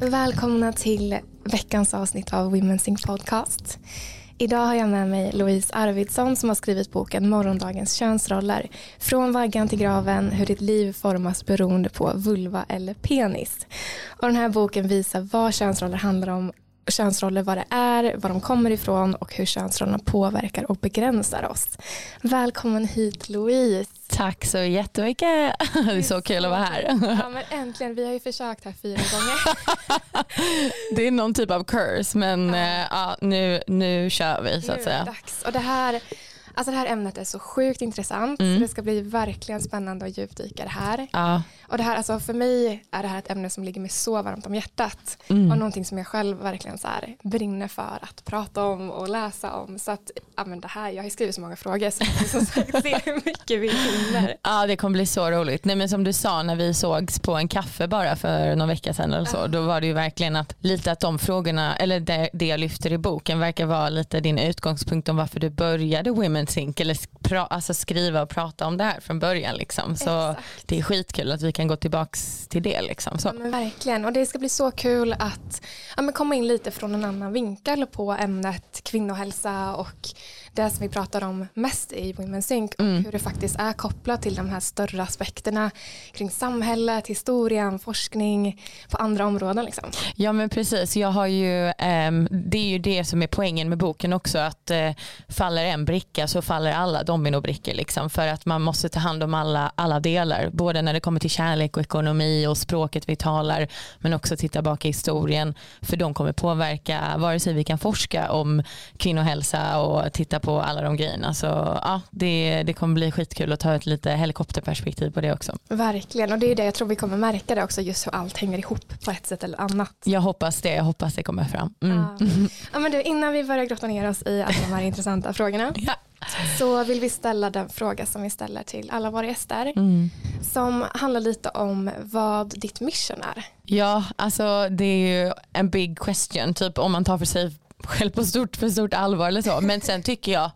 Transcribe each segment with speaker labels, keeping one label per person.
Speaker 1: Välkomna till veckans avsnitt av Women Think Podcast. Idag har jag med mig Louise Arvidsson som har skrivit boken Morgondagens könsroller. Från vaggan till graven, hur ditt liv formas beroende på vulva eller penis. Och den här boken visar vad könsroller handlar om könsroller vad det är, var de kommer ifrån och hur könsrollerna påverkar och begränsar oss. Välkommen hit Louise.
Speaker 2: Tack så jättemycket. Det är så kul att vara här.
Speaker 1: Ja men äntligen, vi har ju försökt här fyra gånger.
Speaker 2: Det är någon typ av curse men ja. ja nu, nu kör vi så att säga.
Speaker 1: Dags. Och det här Alltså det här ämnet är så sjukt intressant. Mm. Så det ska bli verkligen spännande att djupdyka det här. Ja. Och det här, alltså för mig är det här ett ämne som ligger mig så varmt om hjärtat. Mm. Och någonting som jag själv verkligen så här brinner för att prata om och läsa om. Så att, ja men det här, jag har skrivit så många frågor så som sagt se hur mycket vi hinner.
Speaker 2: Ja det kommer bli så roligt. Nej men som du sa när vi sågs på en kaffe bara för någon vecka sedan eller så. Ja. Då var det ju verkligen att lite att de frågorna, eller det, det jag lyfter i boken verkar vara lite din utgångspunkt om varför du började Women Think eller pra, alltså skriva och prata om det här från början. Liksom. Så Exakt. det är skitkul att vi kan gå tillbaka till det. Liksom. Så.
Speaker 1: Ja, verkligen och det ska bli så kul att ja, komma in lite från en annan vinkel på ämnet kvinnohälsa och det som vi pratar om mest i Women's Sync och mm. hur det faktiskt är kopplat till de här större aspekterna kring samhället, historien, forskning på andra områden. Liksom.
Speaker 2: Ja men precis, jag har ju, um, det är ju det som är poängen med boken också att uh, faller en bricka så faller alla dominobrickor liksom för att man måste ta hand om alla, alla delar både när det kommer till kärlek och ekonomi och språket vi talar men också titta bak i historien för de kommer påverka vare sig vi kan forska om kvinnohälsa och titta på på alla de grejerna. Så ja, det, det kommer bli skitkul att ta ett lite helikopterperspektiv på det också.
Speaker 1: Verkligen och det är det jag tror vi kommer märka det också just hur allt hänger ihop på ett sätt eller annat.
Speaker 2: Jag hoppas det, jag hoppas det kommer fram.
Speaker 1: Mm. Ja. ja. men du, innan vi börjar grotta ner oss i alla de här intressanta frågorna ja. så vill vi ställa den fråga som vi ställer till alla våra gäster mm. som handlar lite om vad ditt mission är.
Speaker 2: Ja, alltså det är ju en big question, typ om man tar för sig själv på stort, för stort allvar eller så. Men sen tycker jag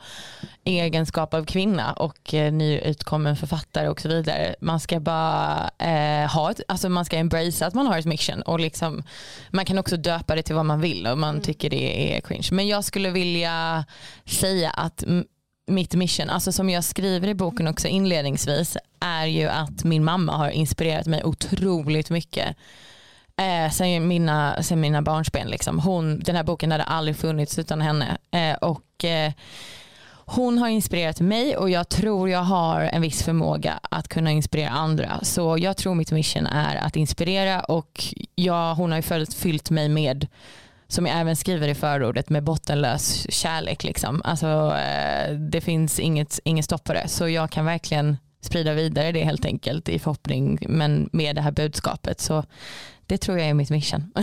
Speaker 2: egenskap av kvinna och eh, nyutkommen författare och så vidare. Man ska bara eh, ha ett, alltså man ska embracea att man har ett mission och liksom, man kan också döpa det till vad man vill och man mm. tycker det är cringe. Men jag skulle vilja säga att mitt mission, alltså som jag skriver i boken också inledningsvis, är ju att min mamma har inspirerat mig otroligt mycket Eh, sen, mina, sen mina barnsben. Liksom. Hon, den här boken hade aldrig funnits utan henne. Eh, och, eh, hon har inspirerat mig och jag tror jag har en viss förmåga att kunna inspirera andra. Så jag tror mitt mission är att inspirera och jag, hon har ju fyllt, fyllt mig med som jag även skriver i förordet med bottenlös kärlek. Liksom. Alltså, eh, det finns inget, inget stopp på det. Så jag kan verkligen sprida vidare det helt enkelt i förhoppning men med det här budskapet. Så det tror jag är mitt mission.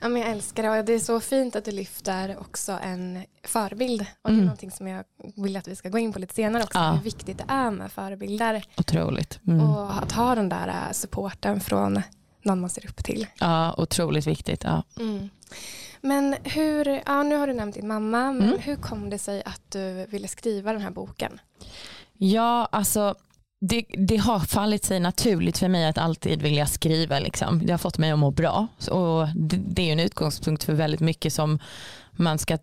Speaker 1: Ja, men jag älskar det och det är så fint att du lyfter också en förebild och det är mm. någonting som jag vill att vi ska gå in på lite senare också ja. hur viktigt det är med förebilder.
Speaker 2: Otroligt.
Speaker 1: Mm. Och att ha den där äh, supporten från någon man ser upp till.
Speaker 2: Ja, otroligt viktigt. Ja. Mm.
Speaker 1: Men hur, ja, nu har du nämnt din mamma, men mm. hur kom det sig att du ville skriva den här boken?
Speaker 2: Ja, alltså det, det, har fallit sig naturligt för mig att alltid vilja skriva. Liksom. Det har fått mig att må bra. Och det, det är en utgångspunkt för väldigt mycket som man ska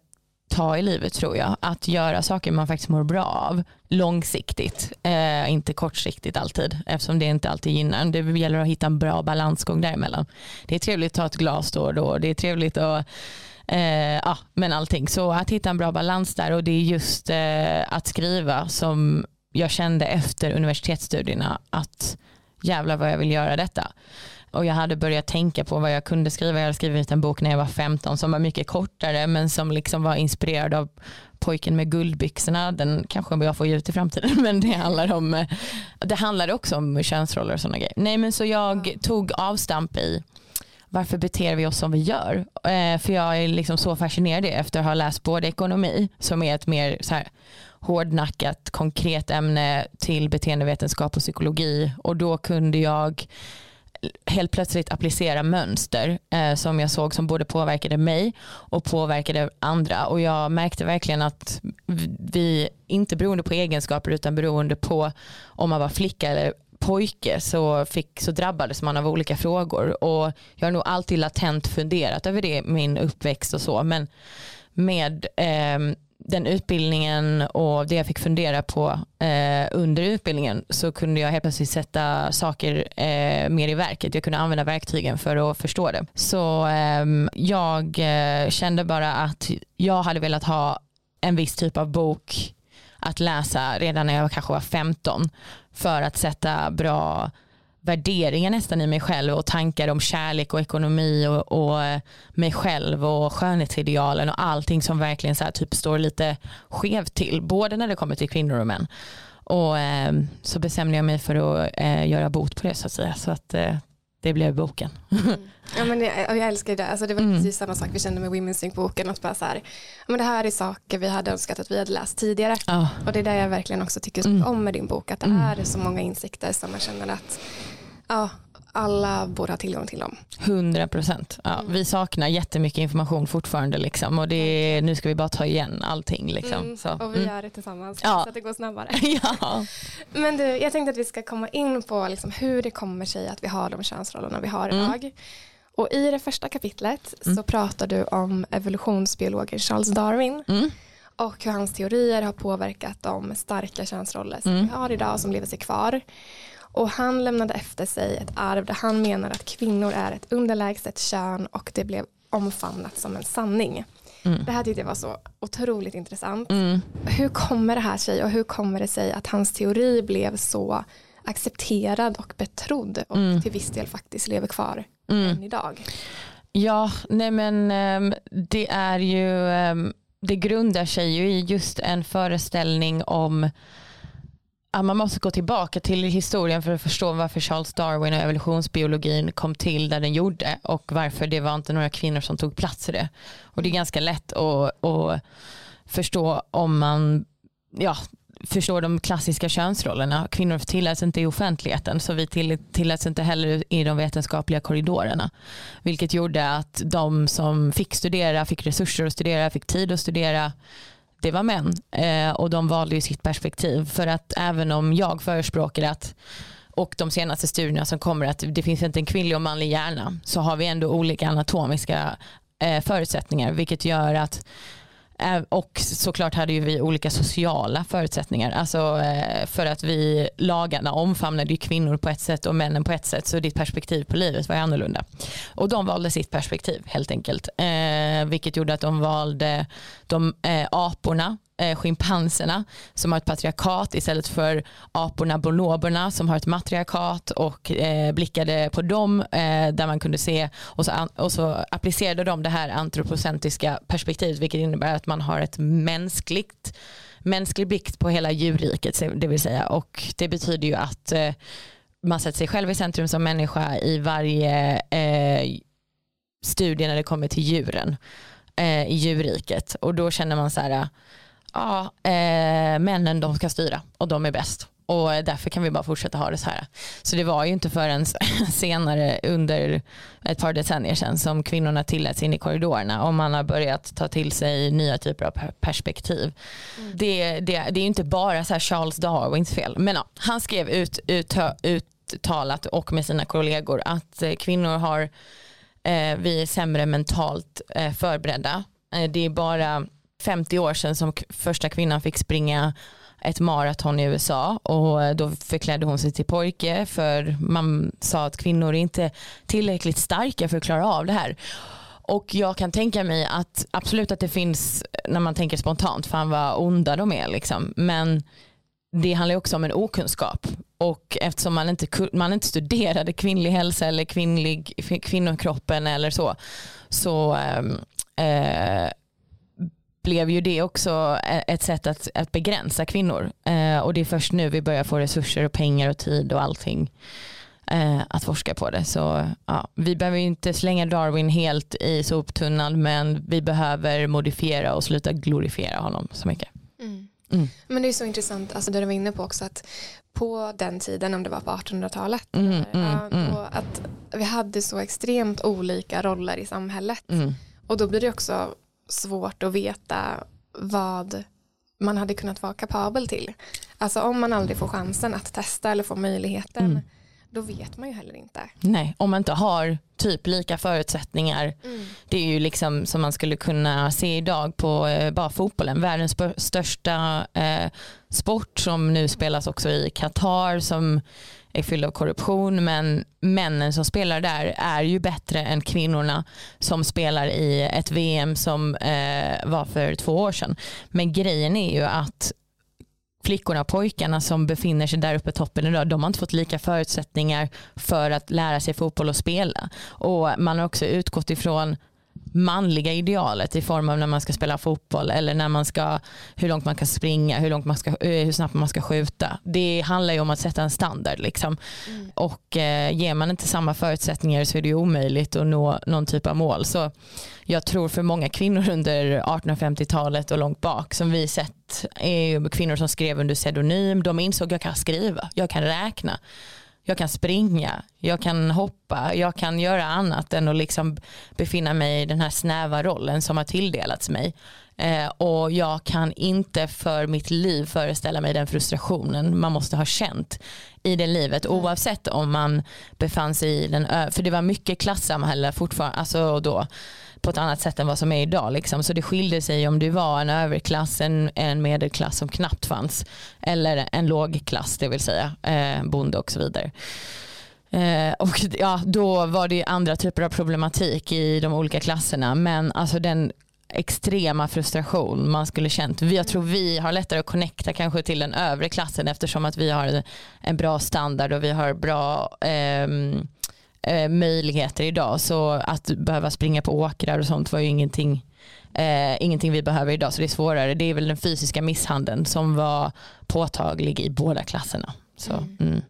Speaker 2: ta i livet tror jag. Att göra saker man faktiskt mår bra av långsiktigt. Eh, inte kortsiktigt alltid eftersom det inte alltid gynnar. Det gäller att hitta en bra balansgång däremellan. Det är trevligt att ta ett glas då och då. Det är trevligt att eh, ja, men allting. Så att hitta en bra balans där och det är just eh, att skriva som jag kände efter universitetsstudierna att jävlar vad jag vill göra detta. Och jag hade börjat tänka på vad jag kunde skriva. Jag hade skrivit en bok när jag var 15 som var mycket kortare men som liksom var inspirerad av pojken med guldbyxorna. Den kanske jag får ge ut i framtiden men det handlar om det handlade också om könsroller och sådana grejer. Nej men så jag tog avstamp i varför beter vi oss som vi gör? Eh, för jag är liksom så fascinerad efter att ha läst både ekonomi som är ett mer så här, hårdnackat konkret ämne till beteendevetenskap och psykologi. Och då kunde jag helt plötsligt applicera mönster eh, som jag såg som både påverkade mig och påverkade andra. Och jag märkte verkligen att vi inte beroende på egenskaper utan beroende på om man var flicka eller pojke så, fick, så drabbades man av olika frågor. Och jag har nog alltid latent funderat över det min uppväxt och så. Men med eh, den utbildningen och det jag fick fundera på eh, under utbildningen så kunde jag helt plötsligt sätta saker eh, mer i verket. Jag kunde använda verktygen för att förstå det. Så ehm, eh, jag kände bara att jag hade velat ha en viss typ av bok att läsa redan när jag kanske var 15 för att sätta bra värderingar nästan i mig själv och tankar om kärlek och ekonomi och, och eh, mig själv och skönhetsidealen och allting som verkligen så typ står lite skevt till både när det kommer till kvinnor och män. Och eh, så bestämde jag mig för att eh, göra bot på det så att säga. Så att eh, det blev boken.
Speaker 1: Mm. Ja, men det, jag älskar det. Alltså, det var mm. precis samma sak vi kände med Women's Sync-boken. Att bara så här, men det här är saker vi hade önskat att vi hade läst tidigare. Oh. Och det är det jag verkligen också tycker mm. om med din bok. Att det mm. är så många insikter som man känner att ja, alla borde ha tillgång till dem.
Speaker 2: 100 procent. Ja, mm. Vi saknar jättemycket information fortfarande liksom, och det nu ska vi bara ta igen allting. Liksom. Mm,
Speaker 1: så. Och vi mm. gör det tillsammans ja. så att det går snabbare. ja. Men du, jag tänkte att vi ska komma in på liksom hur det kommer sig att vi har de könsrollerna vi har mm. idag. Och i det första kapitlet så mm. pratar du om evolutionsbiologen Charles Darwin mm. och hur hans teorier har påverkat de starka könsroller som vi har idag som lever sig kvar. Och han lämnade efter sig ett arv där han menar att kvinnor är ett underlägset kön och det blev omfamnat som en sanning. Mm. Det här tyckte jag var så otroligt intressant. Mm. Hur kommer det här sig och hur kommer det sig att hans teori blev så accepterad och betrodd och mm. till viss del faktiskt lever kvar mm. än idag?
Speaker 2: Ja, nej men um, det är ju, um, det grundar sig ju i just en föreställning om man måste gå tillbaka till historien för att förstå varför Charles Darwin och evolutionsbiologin kom till där den gjorde och varför det var inte några kvinnor som tog plats i det. Och det är ganska lätt att, att förstå om man ja, förstår de klassiska könsrollerna. Kvinnor tilläts inte i offentligheten så vi tilläts inte heller i de vetenskapliga korridorerna. Vilket gjorde att de som fick studera, fick resurser att studera, fick tid att studera det var män eh, och de valde ju sitt perspektiv. För att även om jag förespråkar att och de senaste studierna som kommer att det finns inte en kvinnlig och manlig hjärna så har vi ändå olika anatomiska eh, förutsättningar vilket gör att Eh, och såklart hade ju vi olika sociala förutsättningar. Alltså eh, för att vi lagarna omfamnade ju kvinnor på ett sätt och männen på ett sätt så ditt perspektiv på livet var ju annorlunda. Och de valde sitt perspektiv helt enkelt. Eh, vilket gjorde att de valde de aporna eh, schimpanserna som har ett patriarkat istället för aporna bonoborna som har ett matriarkat och eh, blickade på dem eh, där man kunde se och så, och så applicerade de det här antropocentriska perspektivet vilket innebär att man har ett mänskligt mänsklig blick på hela djurriket det vill säga. Och det betyder ju att eh, man sätter sig själv i centrum som människa i varje eh, studie när det kommer till djuren eh, i djurriket. Och då känner man så här ja, eh, männen de ska styra och de är bäst. Och därför kan vi bara fortsätta ha det så här. Så det var ju inte förrän senare under ett par decennier sedan som kvinnorna tilläts in i korridorerna och man har börjat ta till sig nya typer av perspektiv. Mm. Det, det, det är inte bara så Charles Darwins fel. Men ja, han skrev ut, ut, uttalat och med sina kollegor att eh, kvinnor har, eh, vi är sämre mentalt eh, förberedda. Eh, det är bara 50 år sedan som första kvinnan fick springa ett maraton i USA och eh, då förklädde hon sig till pojke för man sa att kvinnor är inte tillräckligt starka för att klara av det här. Och jag kan tänka mig att absolut att det finns eh, när man tänker spontant, fan vad onda de är liksom. Men det handlar också om en okunskap och eftersom man inte, man inte studerade kvinnlig hälsa eller kvinnlig, kvinnokroppen eller så så ehm, eh, blev ju det också ett sätt att, att begränsa kvinnor. Eh, och det är först nu vi börjar få resurser och pengar och tid och allting eh, att forska på det. Så ja, vi behöver inte slänga Darwin helt i soptunnan men vi behöver modifiera och sluta glorifiera honom så mycket.
Speaker 1: Mm. Mm. Men det är så intressant, alltså det du var inne på också, att på den tiden, om det var på 1800-talet, mm, mm, mm, att vi hade så extremt olika roller i samhället. Mm. Och då blir det också svårt att veta vad man hade kunnat vara kapabel till. alltså om man aldrig får chansen att testa eller få möjligheten
Speaker 2: Mm.
Speaker 1: då vet man ju heller inte.
Speaker 2: Nej, om man inte har typ lika förutsättningar.
Speaker 1: Mm.
Speaker 2: Det är ju liksom som man skulle kunna se idag på eh, bara fotbollen. Världens största eh, sport som nu spelas också i Qatar som är fylld av korruption men männen som spelar där är ju bättre än kvinnorna som spelar i ett VM som eh, var för två år sedan. Men grejen är ju att flickorna och pojkarna som befinner sig där uppe i toppen idag, de har inte fått lika förutsättningar för att lära sig fotboll och spela. Och man har också utgått ifrån manliga idealet i form av när man ska spela fotboll eller när man ska, hur långt man kan springa, hur, långt man ska, eh, hur snabbt man ska skjuta. Det handlar ju om att sätta en standard. Liksom.
Speaker 1: Mm.
Speaker 2: Och eh, ger man inte samma förutsättningar så är det omöjligt att nå någon typ av mål. Så jag tror för många kvinnor under 1850-talet och långt bak som vi sett är kvinnor som skrev under pseudonym. De insåg att jag kan skriva, jag kan räkna, jag kan springa, jag kan hoppa, jag kan göra annat än att liksom befinna mig i den här snäva rollen som har tilldelats mig. Eh, och jag kan inte för mitt liv föreställa mig den frustrationen man måste ha känt i det livet oavsett om man befann sig i den, ö- för det var mycket klassamhälle fortfarande, alltså då på ett annat sätt än vad som är idag. Liksom. Så det skilde sig om du var en överklass, en, en medelklass som knappt fanns eller en lågklass, det vill säga eh, bonde och så vidare. Eh, och ja, då var det andra typer av problematik i de olika klasserna men alltså den extrema frustration man skulle känt. Jag tror vi har lättare att connecta kanske till den övre klassen eftersom att vi har en, bra standard och vi har bra eh, eh, möjligheter idag. Så att behöva springa på åkrar och sånt var ju ingenting, eh, ingenting vi behöver idag. Så det är svårare. Det är väl den fysiska misshandeln som var påtaglig i båda klasserna. Så,
Speaker 1: Mm.
Speaker 2: mm.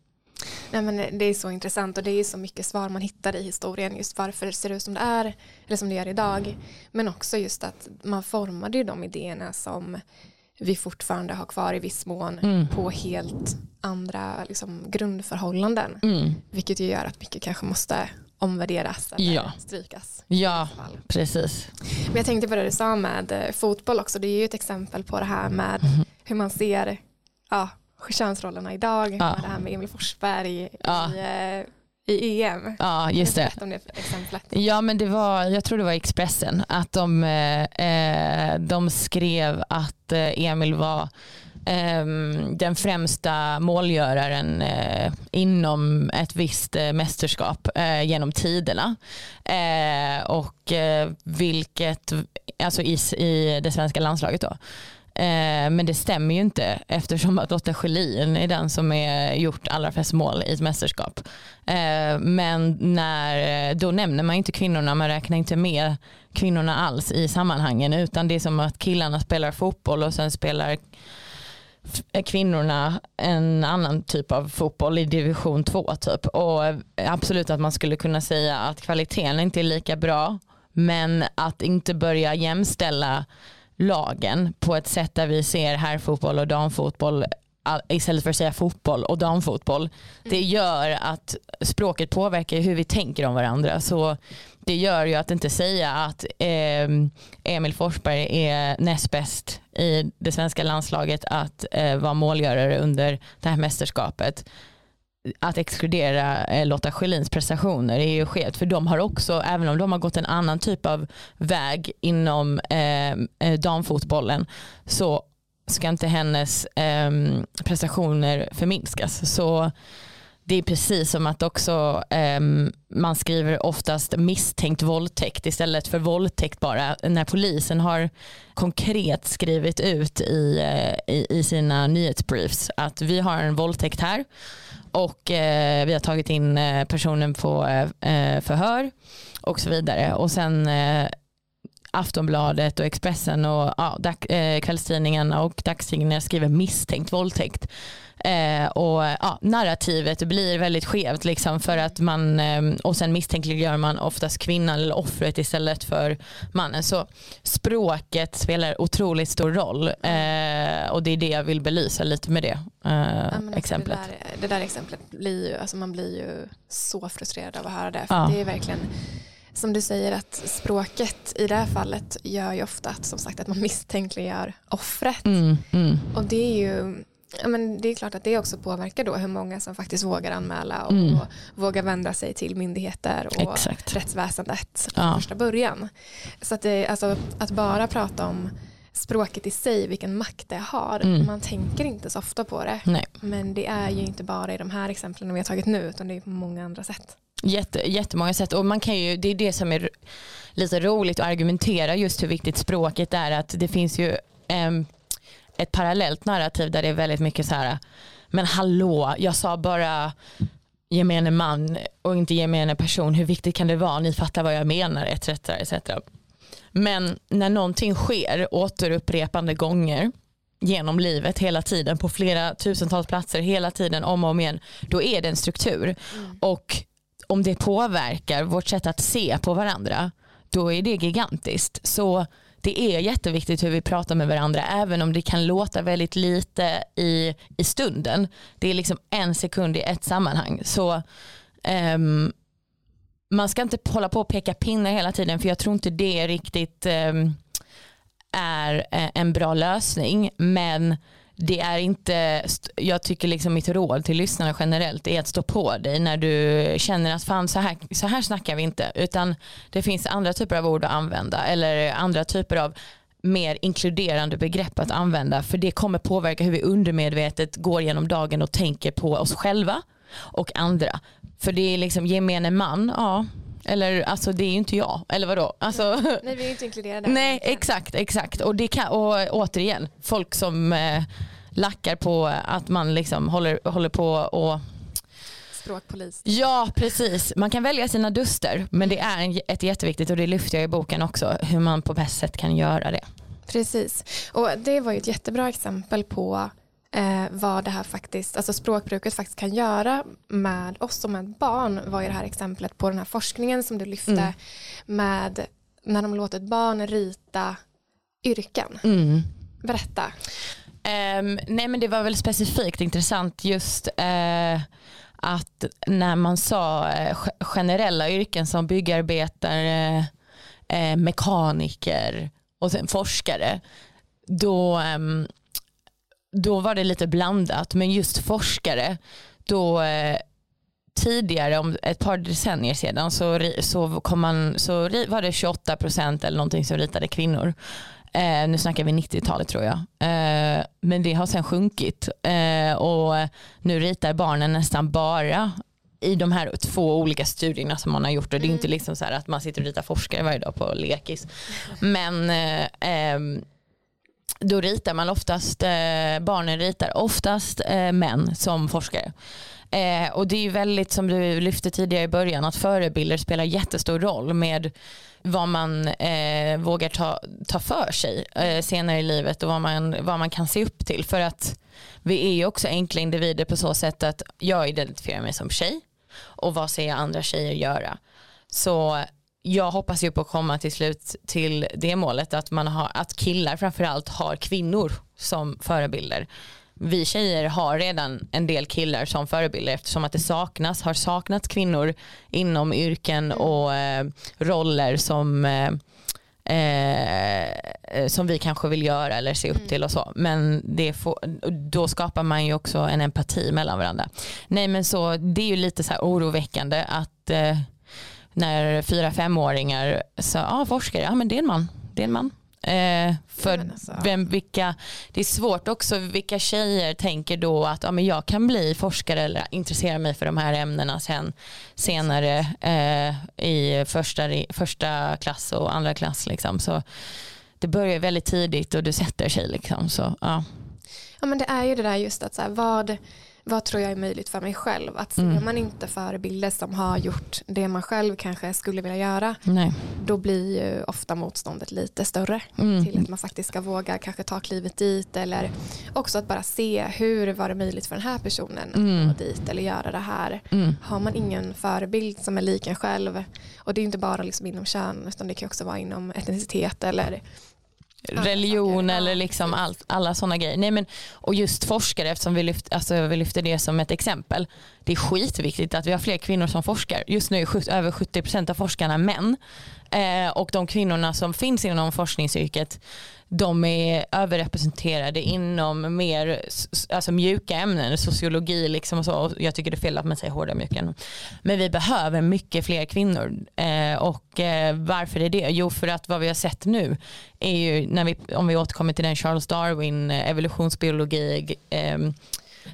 Speaker 1: Nej, men det är så intressant och det är så mycket svar man hittar i historien just varför det ser ut som det är eller som det gör idag. Men också just att man formade ju de idéerna som vi fortfarande har kvar i viss mån
Speaker 2: Mm.
Speaker 1: på helt andra liksom, grundförhållanden.
Speaker 2: Mm.
Speaker 1: Vilket ju gör att mycket kanske måste omvärderas eller
Speaker 2: Ja.
Speaker 1: strykas.
Speaker 2: Ja, precis.
Speaker 1: Men jag tänkte på det du sa med eh, fotboll också. Det är ju ett exempel på det här med
Speaker 2: Mhm.
Speaker 1: hur man ser ja, könsrollerna idag.
Speaker 2: Ja.
Speaker 1: Med det här med Emil Forsberg
Speaker 2: Ja.
Speaker 1: i, eh, i EM.
Speaker 2: Ja, just det.
Speaker 1: Om det exemplet.
Speaker 2: Ja men det var, jag tror det var Expressen, att de, eh, eh, de skrev att eh, Emil var ehm, den främsta målgöraren eh, inom ett visst eh, mästerskap eh, genom tiderna. Eh, och eh, vilket, alltså i, i det svenska landslaget då. Eh, men det stämmer ju inte eftersom att Lotta Schelin är den som är gjort allra flest mål i ett mästerskap. Eh, men när, då nämner man inte kvinnorna, man räknar inte med kvinnorna alls i sammanhangen utan det är som att killarna spelar fotboll och sen spelar eh, kvinnorna en annan typ av fotboll i division 2 typ. Och absolut att man skulle kunna säga att kvaliteten inte är lika bra men att inte börja jämställa lagen på ett sätt där vi ser herrfotboll och damfotboll istället för att säga fotboll och damfotboll. Det gör att språket påverkar hur vi tänker om varandra. Så det gör ju att inte säga att eh, Emil Forsberg är näst bäst i det svenska landslaget att eh, vara målgörare under det här mästerskapet. Att exkludera eh, Lotta Schelins prestationer är ju skevt för de har också, även om de har gått en annan typ av väg inom ehm, eh, damfotbollen så ska inte hennes eh, prestationer förminskas. Så det är precis som att också eh, man skriver oftast misstänkt våldtäkt istället för våldtäkt bara. När polisen har konkret skrivit ut i, eh, i, i sina nyhetsbriefs att vi har en våldtäkt här och eh, vi har tagit in eh, personen på eh, eh, förhör och så vidare. Och sen eh, Aftonbladet och Expressen och ja, dag, eh, kvällstidningarna och dagstidningarna skriver misstänkt våldtäkt. Eh, och ja, narrativet blir väldigt skevt liksom för att man eh, och sen misstänkliggör man oftast kvinnan eller offret istället för mannen. Så språket spelar otroligt stor roll eh, och det är det jag vill belysa lite med det eh,
Speaker 1: Ja, alltså
Speaker 2: exemplet.
Speaker 1: Det där, det där exemplet blir ju, alltså man blir ju så frustrerad av att höra det. För
Speaker 2: Ja.
Speaker 1: det är verkligen, som du säger, att språket i det här fallet gör ju ofta att, som sagt, att man misstänkliggör offret.
Speaker 2: Mm, mm,
Speaker 1: Och det är ju, Ja, men det är klart att det också påverkar då hur många som faktiskt vågar anmäla och,
Speaker 2: Mm.
Speaker 1: och vågar vända sig till myndigheter och
Speaker 2: Exakt.
Speaker 1: rättsväsendet från
Speaker 2: Ja.
Speaker 1: första början. Så att, det, alltså, att bara prata om språket i sig, vilken makt det har,
Speaker 2: Mm.
Speaker 1: man tänker inte så ofta på det.
Speaker 2: Nej.
Speaker 1: Men det är ju inte bara i de här exemplen vi har tagit nu utan det är på många andra sätt.
Speaker 2: Jätte, jättemånga sätt och man kan ju, det är det som är lite roligt att argumentera just hur viktigt språket är att det finns ju ehm, ett parallellt narrativ där det är väldigt mycket så här men hallå jag sa bara gemene man och inte gemene person hur viktigt kan det vara ni fattar vad jag menar etc. etc. Men när någonting sker återupprepande gånger genom livet hela tiden på flera tusentals platser hela tiden om och om igen då är det en struktur och om det påverkar vårt sätt att se på varandra då är det gigantiskt. Så det är jätteviktigt hur vi pratar med varandra även om det kan låta väldigt lite i, i stunden. Det är liksom en sekund i ett sammanhang. Så ehm, man ska inte hålla på och peka pinnar hela tiden för jag tror inte det riktigt ehm, är eh, en bra lösning. Men det är inte, jag tycker liksom mitt råd till lyssnarna generellt är att stå på dig när du känner att fan så här, så här snackar vi inte. Utan det finns andra typer av ord att använda eller andra typer av mer inkluderande begrepp att använda. För det kommer påverka hur vi undermedvetet går genom dagen och tänker på oss själva och andra. För det är liksom gemene man, ja. Eller alltså det är ju inte jag, eller vadå? Alltså,
Speaker 1: Nej, vi är ju inte inkluderade.
Speaker 2: Nej exakt, exakt. Och, det kan, och återigen, folk som eh, lackar på att man liksom håller, håller på och
Speaker 1: Språkpolis.
Speaker 2: Ja precis, man kan välja sina duster men det är en, ett jätteviktigt och det lyfter jag i boken också hur man på bäst sätt kan göra det.
Speaker 1: Precis. Och det var ju ett jättebra exempel på eh, vad det här faktiskt, alltså språkbruket faktiskt kan göra med oss och med barn var ju det här exemplet på den här forskningen som du lyfte
Speaker 2: Mm.
Speaker 1: med när de låter ett barn rita yrken. Berätta.
Speaker 2: Ehm, nej men det var väl specifikt intressant just eh, att när man sa ge- generella yrken som byggarbetare, eh, mekaniker och sen forskare då, ehm, då var det lite blandat men just forskare då eh, tidigare om ett par decennier sedan så, så, kom man, så var det 28% eller någonting som ritade kvinnor. Eh, nu snackar vi 90-talet tror jag. Eh, men det har sen sjunkit eh, och nu ritar barnen nästan bara i de här två olika studierna som man har gjort och det är inte liksom så att man sitter och ritar forskare varje dag på lekis. Men eh, ehm, då ritar man oftast, eh, barnen ritar oftast eh, män som forskare. Eh, och det är ju väldigt som du lyfte tidigare i början att förebilder spelar jättestor roll med vad man eh, vågar ta, ta för sig eh, senare i livet och vad man, vad man kan se upp till. För att vi är ju också enkla individer på så sätt att jag identifierar mig som tjej och vad ser jag andra tjejer göra. Så jag hoppas ju på att komma till slut till det målet att, man har, att killar framförallt har kvinnor som förebilder. Vi tjejer har redan en del killar som förebilder eftersom att det saknas, har saknats kvinnor inom yrken och eh, roller som eh, eh, som vi kanske vill göra eller se upp till och så. Men det får, då skapar man ju också en empati mellan varandra. Nej men så det är ju lite så här oroväckande att eh, när fyra femåringar sa, ah, forskare, ja men det är en man, det är en man. Eh, för
Speaker 1: alltså.
Speaker 2: vem, vilka, det är svårt också vilka tjejer tänker då att ja, men jag kan bli forskare eller intressera mig för de här ämnena sen, senare eh, i första, första klass och andra klass. Liksom. Så det börjar väldigt tidigt och du sätter sig. Liksom. Så, ja.
Speaker 1: Ja men det är ju det där just att så här, vad, vad tror jag är möjligt för mig själv? Att ser
Speaker 2: Mm.
Speaker 1: man inte förebilder som har gjort det man själv kanske skulle vilja göra
Speaker 2: Nej.
Speaker 1: då blir ju ofta motståndet lite större
Speaker 2: Mm.
Speaker 1: till att man faktiskt ska våga kanske ta klivet dit eller också att bara se hur var det möjligt för den här personen att
Speaker 2: Mm.
Speaker 1: gå dit eller göra det här.
Speaker 2: Mm.
Speaker 1: Har man ingen förebild som är lik en själv och det är inte bara liksom inom kön utan det kan också vara inom etnicitet eller
Speaker 2: religion
Speaker 1: saker.
Speaker 2: eller liksom allt, alla sådana grejer. Nej, men, och just forskare eftersom vi, lyft, alltså, vi lyfter det som ett exempel. Det är skitviktigt att vi har fler kvinnor som forskar. Just nu är över 70% av forskarna män. Eh, och de kvinnorna som finns inom forskningsyrket de är överrepresenterade inom mer alltså mjuka ämnen, sociologi liksom och så. Jag tycker det är fel att man säger hårda mjuka ämnen. Men vi behöver mycket fler kvinnor. Eh, och eh, varför är det? Jo för att vad vi har sett nu är ju när vi, om vi återkommer till den Charles Darwin eh, evolutionsbiologi eh,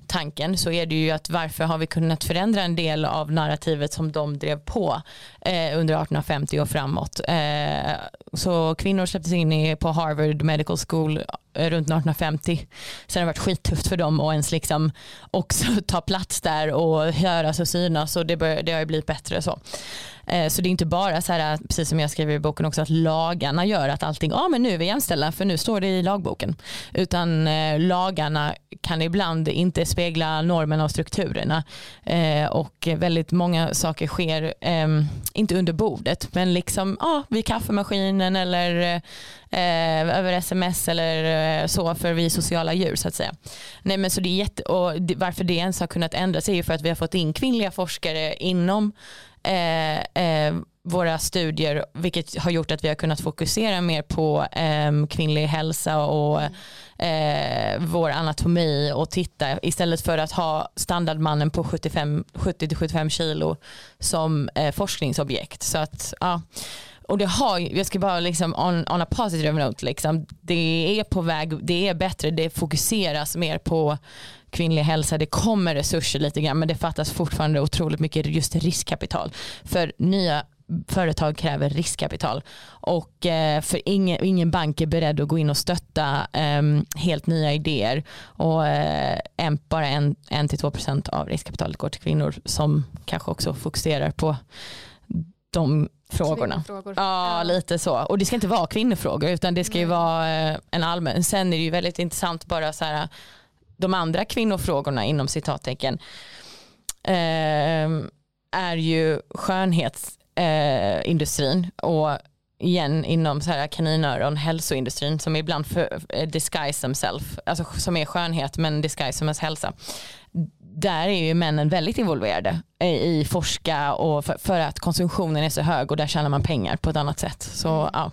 Speaker 2: tanken så är det ju att varför har vi kunnat förändra en del av narrativet som de drev på eh, under 1850 och framåt. Eh, så kvinnor släpptes in i, på Harvard Medical School eh, runt 1850. Sen har det varit skittufft för dem att ens liksom också ta plats där och höras och synas och det, bör, det har ju blivit bättre så. Eh, så det är inte bara så här, precis som jag skriver i boken också, att lagarna gör att allting, ja ah, men nu är vi jämställda för nu står det i lagboken. Utan eh, lagarna kan ibland inte spegla normerna och strukturerna. Eh, och väldigt många saker sker, eh, inte under bordet, men liksom ja, vid kaffemaskinen eller eh, över sms eller eh, så för vi sociala djur så att säga. Nej, men så det är jätte, och varför det ens har kunnat ändras är ju för att vi har fått in kvinnliga forskare inom eh, eh, våra studier vilket har gjort att vi har kunnat fokusera mer på eh, kvinnlig hälsa och eh, vår anatomi och titta istället för att ha standardmannen på 70-75 kilo som eh, forskningsobjekt. Så att, ja. Och det har, jag ska bara liksom on, on a positive note, liksom, det är på väg, det är bättre, det fokuseras mer på kvinnlig hälsa, det kommer resurser lite grann men det fattas fortfarande otroligt mycket just riskkapital. För nya företag kräver riskkapital och eh, för ingen, ingen bank är beredd att gå in och stötta eh, helt nya idéer och eh, en, bara en, en till två procent av riskkapitalet går till kvinnor som kanske också fokuserar på de frågorna. Ja, ja, lite så. Och det ska inte vara kvinnofrågor utan det ska ju vara eh, en allmän. Sen är det ju väldigt intressant bara så här de andra kvinnofrågorna inom citattecken eh, är ju skönhetsindustrin eh, och igen inom så här kaninöron hälsoindustrin som ibland för, eh, disguise themselves, alltså som är skönhet men disguise som hälsa där är ju männen väldigt involverade i forska och för, för, att konsumtionen är så hög och där tjänar man pengar på ett annat sätt. Så, mm. ja.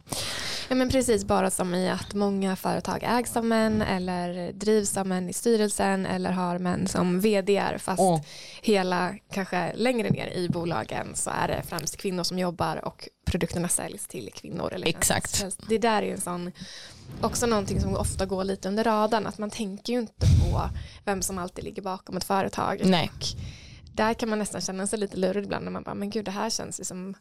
Speaker 1: ja men precis, bara som i att många företag ägs av män eller drivs av män i styrelsen eller har män som vd fast oh. hela, kanske längre ner i bolagen så är det främst kvinnor som jobbar och produkterna säljs till kvinnor. Eller
Speaker 2: Exakt.
Speaker 1: Det där är en sån också någonting som ofta går lite under radarn att man tänker ju inte på vem som alltid ligger bakom ett företag.
Speaker 2: Nej. Och
Speaker 1: där kan man nästan känna sig lite lurad ibland när man bara men gud det här känns som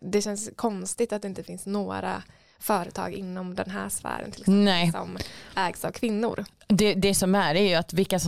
Speaker 1: det känns konstigt att det inte finns några företag inom den här sfären till exempel,
Speaker 2: Nej.
Speaker 1: som ägs av kvinnor.
Speaker 2: Det, det som är är ju att vilka,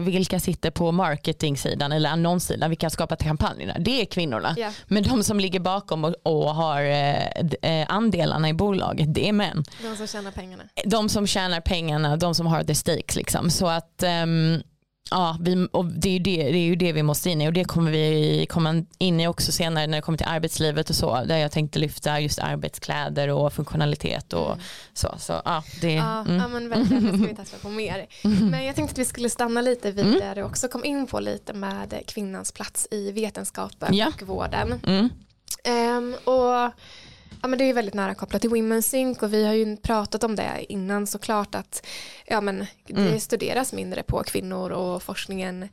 Speaker 2: vilka sitter på marketingsidan eller annonssidan, vilka har skapat kampanjerna, det är kvinnorna. Yeah. Men de som ligger bakom och, och har eh, eh, andelarna i bolaget, det är män.
Speaker 1: De som tjänar pengarna.
Speaker 2: De som tjänar pengarna, de som har the stakes liksom. Så att um, Ja, vi, och det, är ju det, det är ju det vi måste in i och det kommer vi komma in i också senare när det kommer till arbetslivet och så där jag tänkte lyfta just arbetskläder och funktionalitet och mm. så. så ja, det,
Speaker 1: ja, mm. ja men verkligen, det ska vi testa på mer. Mm. Men jag tänkte att vi skulle stanna lite vid mm. det och också kom in på lite med kvinnans plats i vetenskapen ja. och vården. Um, och Ja, men det är väldigt nära kopplat till Women's Sync och vi har ju pratat om det innan såklart att ja, men det mm. studeras mindre på kvinnor och forskningen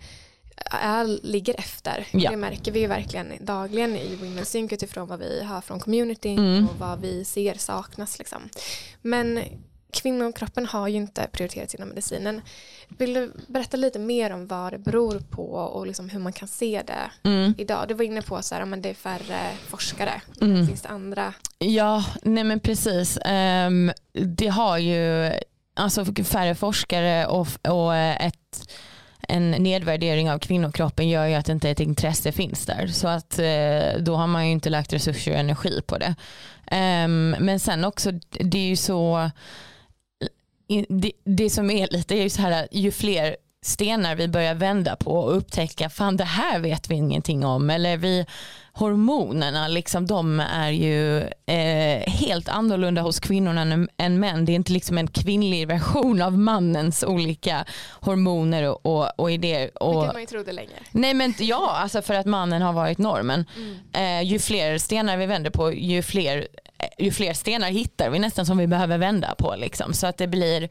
Speaker 1: är, ligger efter. Ja. Det märker vi ju verkligen dagligen i Women's Sync utifrån vad vi har från communityn mm. och vad vi ser saknas. Liksom. Men kvinnokroppen har ju inte prioriterats inom medicinen. Vill du berätta lite mer om vad det beror på och liksom hur man kan se det mm. idag? Du var inne på att det är färre forskare. Mm. Finns det andra?
Speaker 2: Ja, nej men precis. Um, det har ju alltså färre forskare och, och ett en nedvärdering av kvinnokroppen gör ju att inte ett intresse finns där. Så att eh, då har man ju inte lagt resurser och energi på det. Um, men sen också, det är ju så det, det som är lite är ju så här ju fler stenar vi börjar vända på och upptäcka fan det här vet vi ingenting om eller vi hormonerna, liksom, de är ju eh, helt annorlunda hos kvinnorna än, än män. Det är inte liksom en kvinnlig version av mannens olika hormoner och, och, och idéer. Och,
Speaker 1: Vilket man ju trodde länge.
Speaker 2: Nej men ja, alltså för att mannen har varit normen.
Speaker 1: Mm.
Speaker 2: Eh, ju fler stenar vi vänder på, ju fler ju fler stenar hittar vi nästan som vi behöver vända på. Liksom. Så att det blir,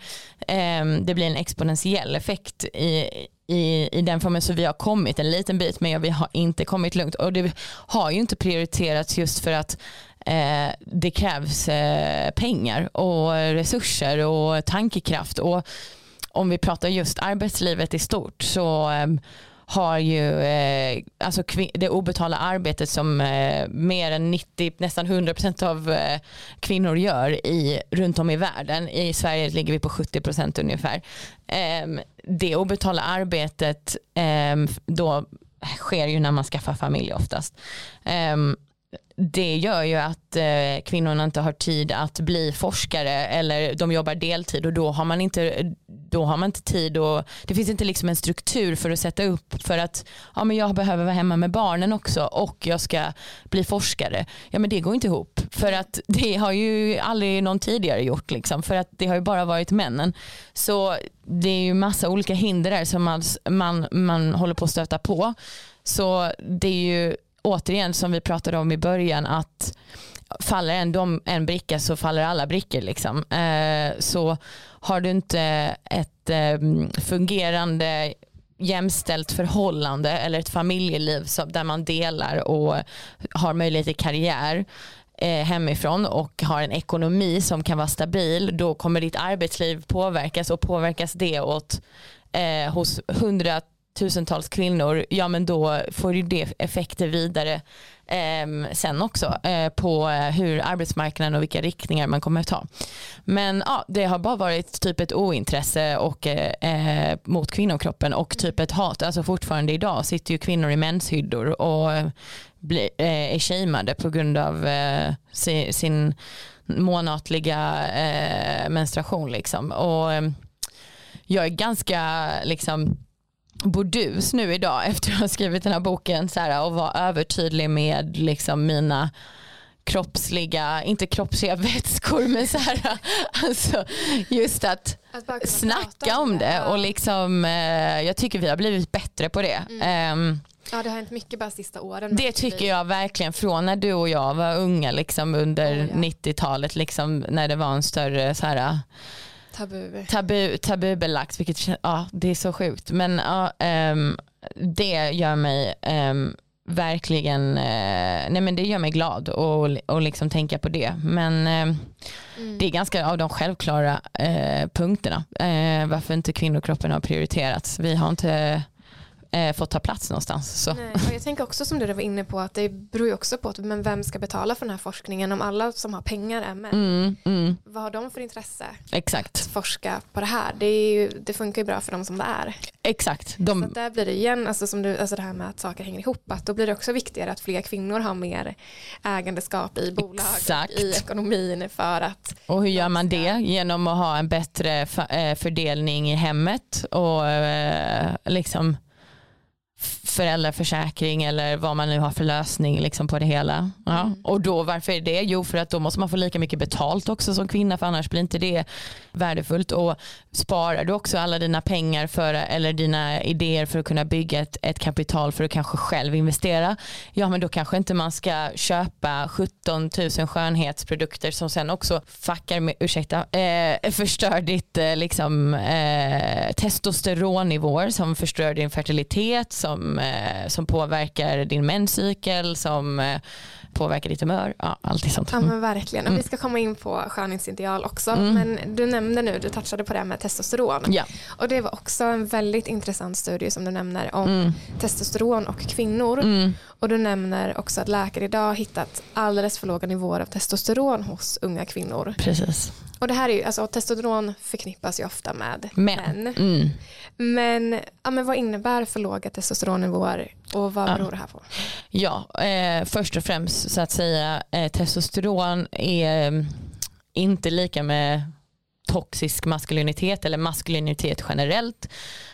Speaker 2: eh, det blir en exponentiell effekt i, i, i den formen. Så vi har kommit en liten bit men vi har inte kommit lugnt. Och det har ju inte prioriterats just för att eh, det krävs eh, pengar och resurser och tankekraft. Och om vi pratar just arbetslivet i stort så eh, har ju eh, alltså det obetalda arbetet som eh, mer än 90, nästan 100% av eh, kvinnor gör i, runt om i världen. I Sverige ligger vi på 70% ungefär. Ehm, det obetalda arbetet ehm, då sker ju när man skaffar familj oftast. Ehm, det gör ju att eh, kvinnorna inte har tid att bli forskare eller de jobbar deltid och då har man inte, då har man inte tid och det finns inte liksom en struktur för att sätta upp för att ja, men jag behöver vara hemma med barnen också och jag ska bli forskare. Ja men det går inte ihop för att det har ju aldrig någon tidigare gjort liksom för att det har ju bara varit männen. Så det är ju massa olika hinder där som man, man, man håller på att stöta på. Så det är ju återigen som vi pratade om i början att faller en, dom, en bricka så faller alla brickor. Liksom. Eh, så har du inte ett eh, fungerande jämställt förhållande eller ett familjeliv som, där man delar och har möjlighet till karriär eh, hemifrån och har en ekonomi som kan vara stabil då kommer ditt arbetsliv påverkas och påverkas det åt eh, hos hundra tusentals kvinnor, ja men då får ju det effekter vidare eh, sen också eh, på eh, hur arbetsmarknaden och vilka riktningar man kommer att ta. Men ja, det har bara varit typ ett ointresse och, eh, eh, mot kvinnokroppen och typ ett hat. Alltså fortfarande idag sitter ju kvinnor i menshyddor och eh, bli, eh, är shameade på grund av eh, sin, sin månatliga eh, menstruation. Liksom. Och, ehm, jag är ganska liksom bordus nu idag efter att ha skrivit den här boken så här, och vara övertydlig med liksom mina kroppsliga, inte kroppsliga vätskor men så här, alltså just att, att snacka om det, det och liksom eh, jag tycker vi har blivit bättre på det. Mm. Um,
Speaker 1: Ja det har hänt mycket bara sista åren.
Speaker 2: Det tycker jag verkligen från när du och jag var unga liksom under oh, ja. 90-talet liksom när det var en större så här
Speaker 1: Tabu.
Speaker 2: Tabu, tabubelagt, vilket ja, det är så sjukt. Men ja, um, det gör mig um, verkligen, uh, nej men det gör mig glad och, och liksom tänka på det. Men uh, mm. det är ganska av de självklara uh, punkterna. varför inte kvinnokroppen har prioriterats. Vi har inte eh, fått ta plats någonstans. Så.
Speaker 1: Nej, jag tänker också som du var inne på att det beror ju också på att, men vem ska betala för den här forskningen om alla som har pengar är män. Mm, mm. Vad har de för intresse
Speaker 2: Exakt.
Speaker 1: att forska på det här? Det, ju, det funkar ju bra för dem som det är.
Speaker 2: Exakt.
Speaker 1: De... Så där blir det igen, alltså, som du, alltså det här med att saker hänger ihop, att då blir det också viktigare att fler kvinnor har mer ägandeskap i bolag, Exakt. i ekonomin för att.
Speaker 2: Och hur gör man det? Genom att ha en bättre eh, fördelning i hemmet och eh, liksom föräldraförsäkring eller vad man nu har för lösning liksom på det hela. Ja. Mm. Och då varför är det? Jo för att då måste man få lika mycket betalt också som kvinna för annars blir inte det värdefullt. Och sparar du också alla dina pengar för, eller dina idéer för att kunna bygga ett, ett kapital för att kanske själv investera. Ja men då kanske inte man ska köpa 17 000 skönhetsprodukter som sen också fuckar med, ursäkta, eh, förstör ditt eh, liksom, eh, testosteronnivåer som förstör din fertilitet som, eh, som påverkar din menscykel som eh, påverkar ditt humör. Ja, allt sånt.
Speaker 1: Ja men verkligen. Mm. Vi ska komma in på skönhetsideal också. Mm. Men du nämnde nu, du touchade på det här med testosteron.
Speaker 2: Ja.
Speaker 1: Och det var också en väldigt intressant studie som du nämner om mm. testosteron och kvinnor. Mm. Och du nämner också att läkare idag har hittat alldeles för låga nivåer av testosteron hos unga kvinnor.
Speaker 2: Precis.
Speaker 1: Och det här är ju, alltså testosteron förknippas ju ofta med män.
Speaker 2: Mm.
Speaker 1: Men, ja, men vad innebär för låga testosteronnivåer och vad beror ja. det här på?
Speaker 2: Ja, eh, först och främst så att säga eh, testosteron är mm, inte lika med toxisk maskulinitet eller maskulinitet generellt.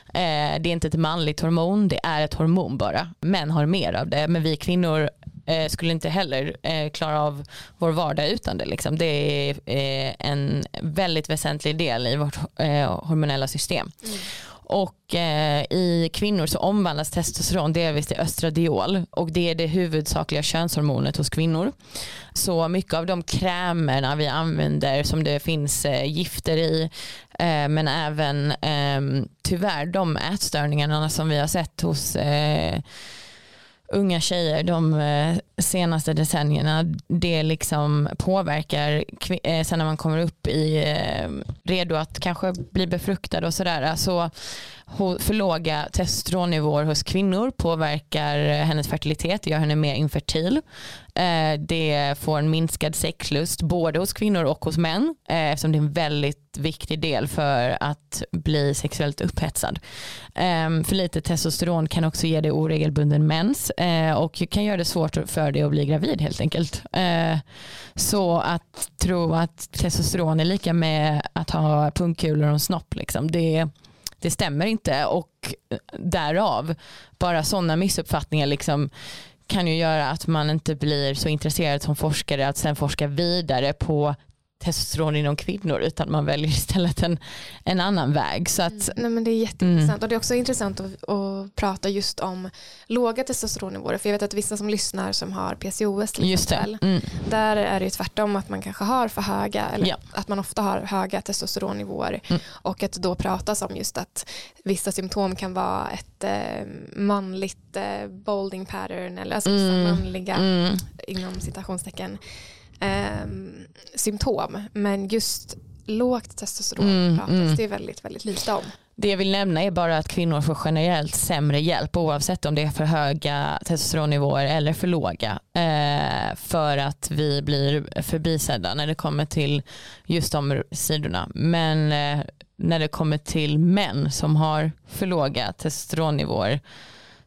Speaker 2: Eh, det är inte ett manligt hormon, det är ett hormon bara. Män har mer av det, men vi kvinnor eh, skulle inte heller eh, klara av vår vardag utan det. Liksom. Det är eh, en väldigt väsentlig del i vårt eh, hormonella system. Mm. Och eh, i kvinnor så omvandlas testosteron delvis till östradiol och det är det huvudsakliga könshormonet hos kvinnor. Så mycket av de krämerna vi använder som det finns eh, gifter i men även ehm, tyvärr de ätstörningarna som vi har sett hos unga tjejer de eh, senaste decennierna, det liksom påverkar eh, sen när man kommer upp i eh, redo att kanske bli befruktad och sådär. Så för låga testosteronnivåer hos kvinnor påverkar eh, hennes fertilitet, gör henne mer infertil. Eh, det får en minskad sexlust både hos kvinnor och hos män eh, eftersom det är en väldigt viktig del för att bli sexuellt upphetsad. Ehm, för lite testosteron kan också ge dig oregelbunden mens och kan göra det svårt för dig att bli gravid helt enkelt. Så att tro att testosteron är lika med att ha pungkulor och en snopp, liksom, det det stämmer inte och därav bara sådana missuppfattningar liksom kan ju göra att man inte blir så intresserad som forskare att sen forska vidare på testosteron inom kvinnor utan man väljer istället en, en annan väg. Så att, mm.
Speaker 1: Nej, men det är jätteintressant mm. och det är också intressant att, att, prata just om låga testosteronnivåer för jag vet att vissa som lyssnar som har PCOS till exempel mm. där är det tvärtom att man kanske har för höga eller ja. att man ofta har höga testosteronnivåer mm. och att då pratas om just att vissa symptom kan vara ett eh, manligt eh, bolding pattern eller alltså vissa mm. manliga mm. inom citationstecken eh, symptom. Men just lågt testosteron mm, pratas mm. det väldigt, väldigt lite om.
Speaker 2: Det jag vill nämna är bara att kvinnor får generellt sämre hjälp oavsett om det är för höga testosteronnivåer eller för låga. Eh, för att vi blir förbisedda när det kommer till just de sidorna. Men eh, när det kommer till män som har för låga testosteronnivåer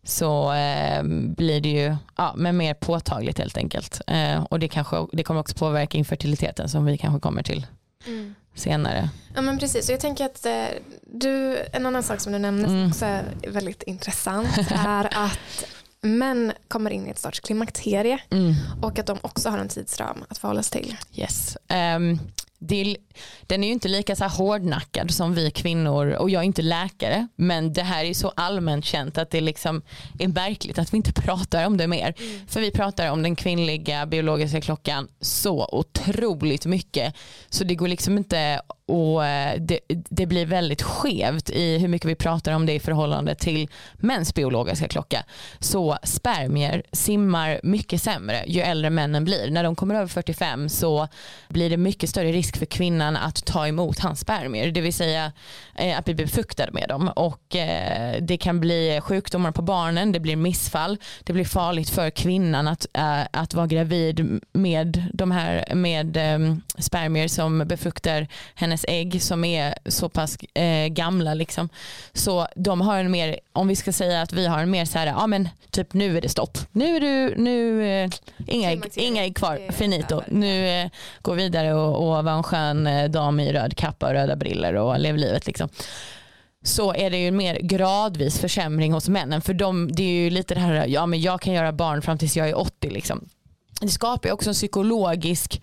Speaker 2: så eh, blir det ju ja, men mer påtagligt helt enkelt. Eh, och det, kanske, det kommer också påverka infertiliteten som vi kanske kommer till mm. senare.
Speaker 1: Ja men precis, och jag tänker att eh, du, en annan sak som du nämnde som mm. också är väldigt intressant är att män kommer in i ett sorts klimakterie mm. och att de också har en tidsram att förhålla sig till.
Speaker 2: Yes. Um, det, den är ju inte lika så här hårdnackad som vi kvinnor och jag är inte läkare men det här är så allmänt känt att det liksom är märkligt att vi inte pratar om det mer. Mm. För vi pratar om den kvinnliga biologiska klockan så otroligt mycket så det går liksom inte och eh, det, det, blir väldigt skevt i hur mycket vi pratar om det i förhållande till mäns biologiska klocka. Så spermier simmar mycket sämre ju äldre männen blir. När de kommer över 45 så blir det mycket större risk för kvinnan att ta emot hans spermier, det vill säga eh, att bli befruktad med dem. Och eh, det kan bli sjukdomar på barnen, det blir missfall, det blir farligt för kvinnan att, att vara gravid med de här med spermier som befruktar hennes ägg som är så pass eh, gamla liksom. Så de har en mer, om vi ska säga att vi har en mer så här, ja men typ nu är det stopp. Nu är du, nu, eh, inga, ägg, inga ägg kvar, finito. Nu eh, går vidare och, och var en skön eh, Eh, dam i röd kappa och röda briller och lev livet liksom så är det ju mer gradvis försämring hos männen. För de, det är ju lite det här, ja men jag kan göra barn fram tills jag är 80 liksom. Det skapar ju också en psykologisk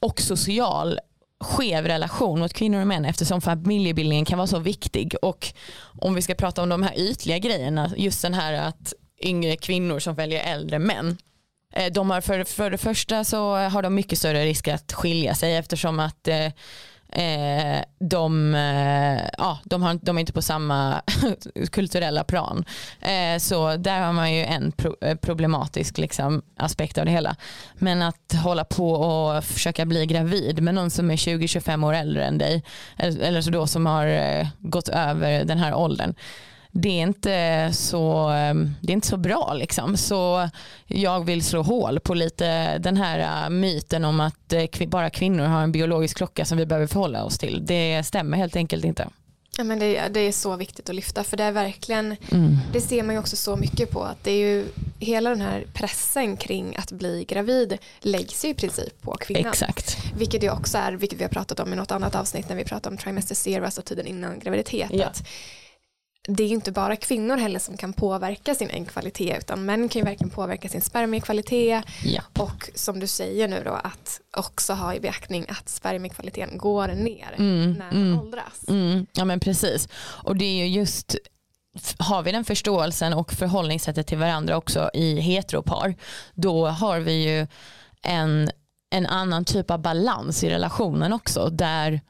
Speaker 2: och social skev relation mot kvinnor och män eftersom familjebildningen kan vara så viktig och om vi ska prata om de här ytliga grejerna just den här att yngre kvinnor som väljer äldre män Eh, de har för, för det första så har de mycket större risk att skilja sig eftersom att eh, eh de, eh, ja, de, har, de är inte på samma kulturella plan. Eh, så där har man ju en pro, eh, problematisk liksom, aspekt av det hela. Men att hålla på och försöka bli gravid med någon som är 20-25 år äldre än dig, eller, eller så då som har eh, gått över den här åldern det är inte så, ehm, det är inte så bra. Liksom. Så jag vill slå hål på lite den här äh, myten om att äh, bara kvinnor har en biologisk klocka som vi behöver förhålla oss till. Det stämmer helt enkelt inte.
Speaker 1: Ja, men det, det är så viktigt att lyfta för det är verkligen, mm. det ser man ju också så mycket på att det är ju hela den här pressen kring att bli gravid läggs ju i princip på kvinnan.
Speaker 2: Exakt.
Speaker 1: Vilket det också är, vilket vi har pratat om i något annat avsnitt när vi pratar om trimester zero, alltså tiden innan graviditet. Ja. Det är inte bara kvinnor heller som kan påverka sin äggkvalitet utan män kan ju verkligen påverka sin spermiekvalitet
Speaker 2: Ja.
Speaker 1: och som du säger nu då att också ha i beaktning att spermiekvaliteten går ner
Speaker 2: Mm,
Speaker 1: när man
Speaker 2: mm.
Speaker 1: åldras.
Speaker 2: Mm, ja men precis. Och det är ju just, har vi den förståelsen och förhållningssättet till varandra också i heteropar, då har vi ju en, en annan typ av balans i relationen också där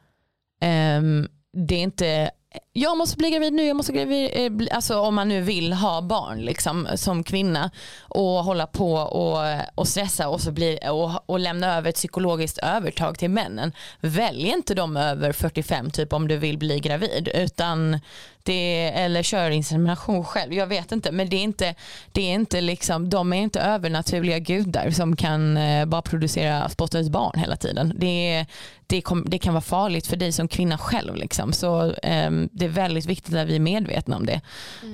Speaker 2: ehm, det är inte jag måste bli gravid nu, jag måste gravid, eh, alltså om man nu vill ha barn liksom, som kvinna och hålla på och, eh, och stressa och, så blir, och, och lämna över ett psykologiskt övertag till männen. Välj inte dem över 45 typ om du vill bli gravid utan det, eller kör insemination själv, jag vet inte men det är inte, det är inte liksom, de är inte övernaturliga gudar som kan eh, bara producera spotta ut barn hela tiden. Det, är, det, kom, det kan vara farligt för dig som kvinna själv liksom. så ehm, det är väldigt viktigt att vi är medvetna om det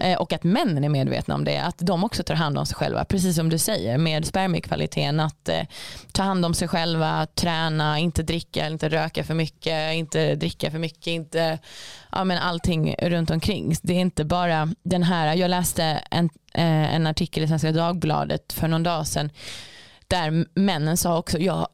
Speaker 2: Eh, och att männen är medvetna om det, att de också tar hand om sig själva, precis som du säger med spermiekvaliteten, att eh, ta hand om sig själva, träna, inte dricka, inte röka för mycket, inte dricka för mycket, inte ja, men allting runt omkring. Det är inte bara den här, jag läste en, eh, en artikel i Svenska Dagbladet för någon dag sedan där männen sa också, jag,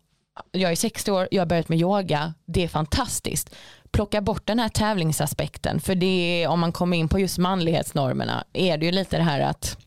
Speaker 2: jag är 60 år, jag har börjat med yoga, det är fantastiskt. Plocka bort den här tävlingsaspekten för det är, om man kommer in på just manlighetsnormerna är det ju lite det här att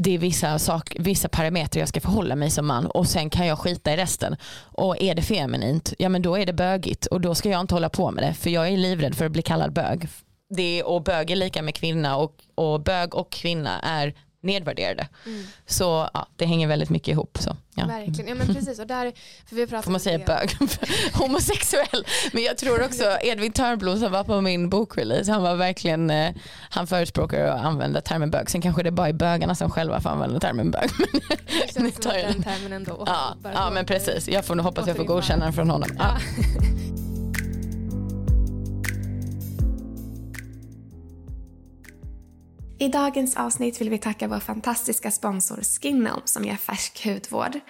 Speaker 2: det är vissa, sak, vissa parametrar jag ska förhålla mig som man och sen kan jag skita i resten. Och är det feminint, ja men då är det bögigt och då ska jag inte hålla på med det för jag är livrädd för att bli kallad bög. Det är, och bög är lika med kvinna och, och bög och kvinna är nedvärderade.
Speaker 1: Mm.
Speaker 2: Så ja, det hänger väldigt mycket ihop. Så, ja.
Speaker 1: Verkligen, ja men precis och där, för vi
Speaker 2: Får man säga
Speaker 1: det-
Speaker 2: bög? Homosexuell. Men jag tror också Edvin Törnblom som var på min bokrelease, han var verkligen, eh, han förespråkar att använda termen bög. Sen kanske det bara är bögarna som själva får använda termen bög. Men,
Speaker 1: Det som
Speaker 2: tar
Speaker 1: den termen ändå
Speaker 2: ja, ja men precis, jag får nog hoppas jag får godkänna den från honom. Ja.
Speaker 1: I dagens avsnitt vill vi tacka vår fantastiska sponsor Skinom som ger färsk hudvård.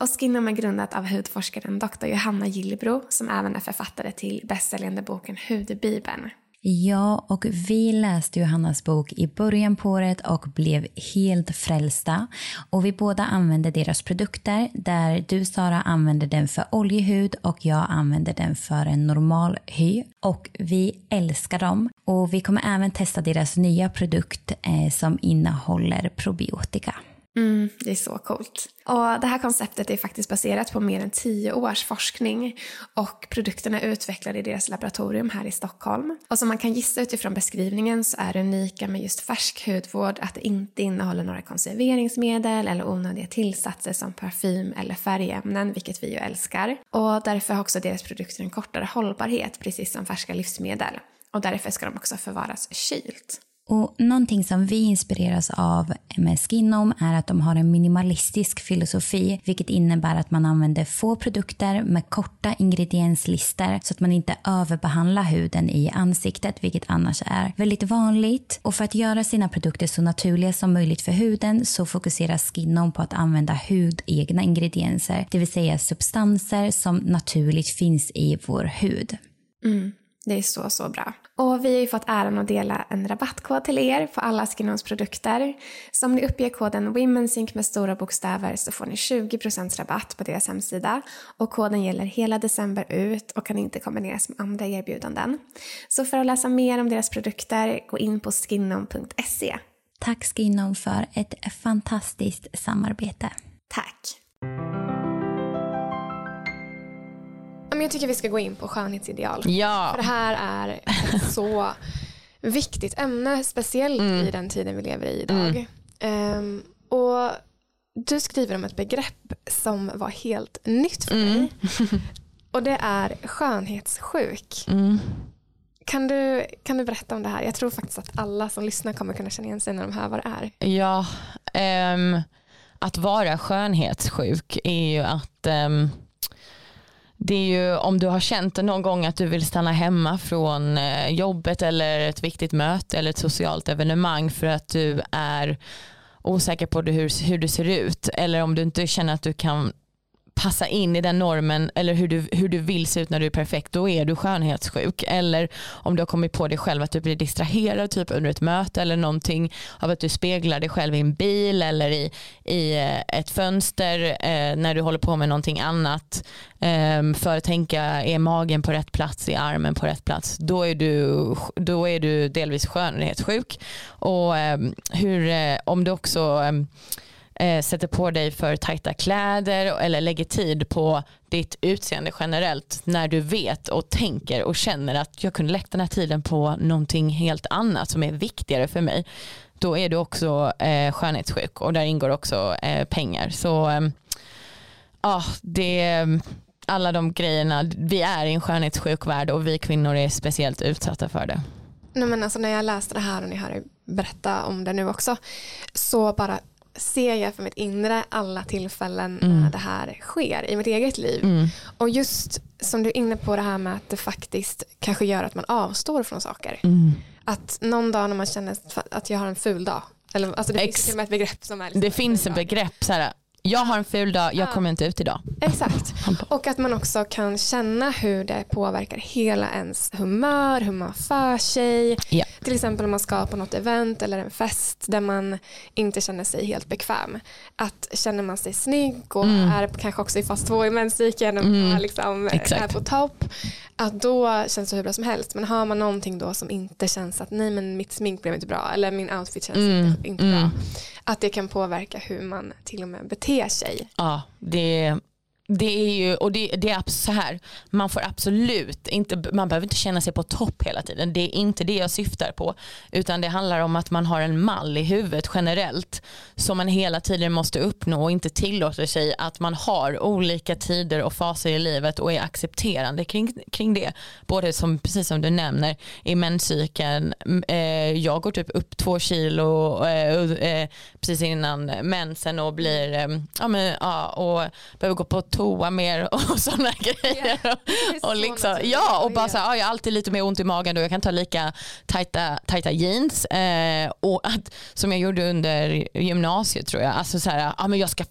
Speaker 1: Och Skinom är grundat av hudforskaren Dr. Johanna Gillbro som även är författare till bästsäljande boken Hudbibeln.
Speaker 3: Ja, och vi läste Johannas bok i början på året och blev helt frälsta. Och vi båda använde deras produkter där du Sara använder den för oljehud och jag använder den för en normal hy. Och vi älskar dem. Och vi kommer även testa deras nya produkt eh, som innehåller probiotika.
Speaker 1: Mm, det är så coolt. Och det här konceptet är faktiskt baserat på mer än tio års forskning och produkterna är utvecklade i deras laboratorium här i Stockholm. Och som man kan gissa utifrån beskrivningen så är det unika med just färsk hudvård att det inte innehåller några konserveringsmedel eller onödiga tillsatser som parfym eller färgämnen, vilket vi ju älskar. Och därför har också deras produkter en kortare hållbarhet, precis som färska livsmedel. Och därför ska de också förvaras kylt.
Speaker 3: Och någonting som vi inspireras av med Skinom är att de har en minimalistisk filosofi, vilket innebär att man använder få produkter med korta ingredienslistor så att man inte överbehandlar huden i ansiktet, vilket annars är väldigt vanligt. Och för att göra sina produkter så naturliga som möjligt för huden så fokuserar Skinom på att använda hudegna ingredienser, det vill säga substanser som naturligt finns i vår hud.
Speaker 1: Mm, det är så, så bra. Och vi har ju fått äran att dela en rabattkod till er på alla Skinoms produkter. Så om ni uppger koden WomenSync med stora bokstäver så får ni 20% rabatt på deras hemsida. Och koden gäller hela december ut och kan inte kombineras med andra erbjudanden. Så för att läsa mer om deras produkter, gå in på skinom.se.
Speaker 3: Tack Skinom för ett fantastiskt samarbete.
Speaker 1: Tack! Jag tycker vi ska gå in på skönhetsideal.
Speaker 2: Ja.
Speaker 1: För det här är ett så viktigt ämne, speciellt i den tiden vi lever i idag. Ehm, och du skriver om ett begrepp som var helt nytt för mig. Och det är skönhetssjuk.
Speaker 2: Mm.
Speaker 1: Kan, du, kan du berätta om det här? Jag tror faktiskt att alla som lyssnar kommer kunna känna igen sig när de hör vad det är.
Speaker 2: Ja, ehm, att vara skönhetssjuk är ju att ehm, det är ju om du har känt någon gång att du vill stanna hemma från eh, jobbet eller ett viktigt möte eller ett socialt evenemang för att du är osäker på hur, hur du ser ut. Eller om du inte känner att du kan passa in i den normen eller hur du, hur du vill se ut när du är perfekt, då är du skönhetssjuk. Eller om du har kommit på dig själv att du blir distraherad typ under ett möte eller någonting av att du speglar dig själv i en bil eller i, i eh, ett fönster eh, när du håller på med någonting annat eh, för att tänka är magen på rätt plats, är armen på rätt plats, då är du, då är du delvis skönhetssjuk. Och eh, hur, eh, om du också ehm, eh, sätter på dig för tajta kläder eller lägger tid på ditt utseende generellt när du vet och tänker och känner att jag kunde lägga den här tiden på någonting helt annat som är viktigare för mig då är du också eh, skönhetssjuk och där ingår också eh, pengar. Så eh, ja, det ehm, alla de grejerna, vi är i en skönhetssjuk värld och vi kvinnor är speciellt utsatta för det.
Speaker 1: Nej, men alltså när jag läste det här och ni hör berätta om det nu också så bara ser jag för mitt inre alla tillfällen mm. när det här sker i mitt eget liv. Mm. Och just som du är inne på det här med att det faktiskt kanske gör att man avstår från saker. Mm. Att någon dag när man känner att jag har en ful dag. Eller, alltså det finns ett begrepp som är liksom
Speaker 2: Det finns ett begrepp så här, jag har en ful dag, jag kommer inte ut idag.
Speaker 1: Exakt. Och att man också kan känna hur det påverkar hela ens humör, hur man för sig. Ja. Till exempel om man ska på något event eller en fest där man inte känner sig helt bekväm. Att känner man sig snygg och mm. är kanske också i fas 2 i menscykeln och mm. liksom är på topp. Att då känns det hur bra som helst. Men har man någonting då som inte känns att nej men mitt smink blev inte bra eller min outfit känns mm. inte, inte bra. Mm. Att det kan påverka hur man till och med beter sig.
Speaker 2: Ja, det, det är ju, och det, det, är så här, man får absolut inte, man behöver inte känna sig på topp hela tiden. Det är inte det jag syftar på. Utan det handlar om att man har en mall i huvudet generellt som man hela tiden måste uppnå och inte tillåter sig att man har olika tider och faser i livet och är accepterande kring, kring det. Både som, precis som du nämner i menscykeln, eh, jag går typ upp två kilo eh, eh, precis innan mensen och blir, eh, ja, men, ja, och behöver gå på toa mer och sådana grejer. Yeah, och liksom, ja och bara så här, jag har alltid lite mer ont i magen och jag kan ta lika tajta, tajta jeans. Eh, och att, som jag gjorde under gymnasiet tror jag. Alltså så här, ja, men jag ska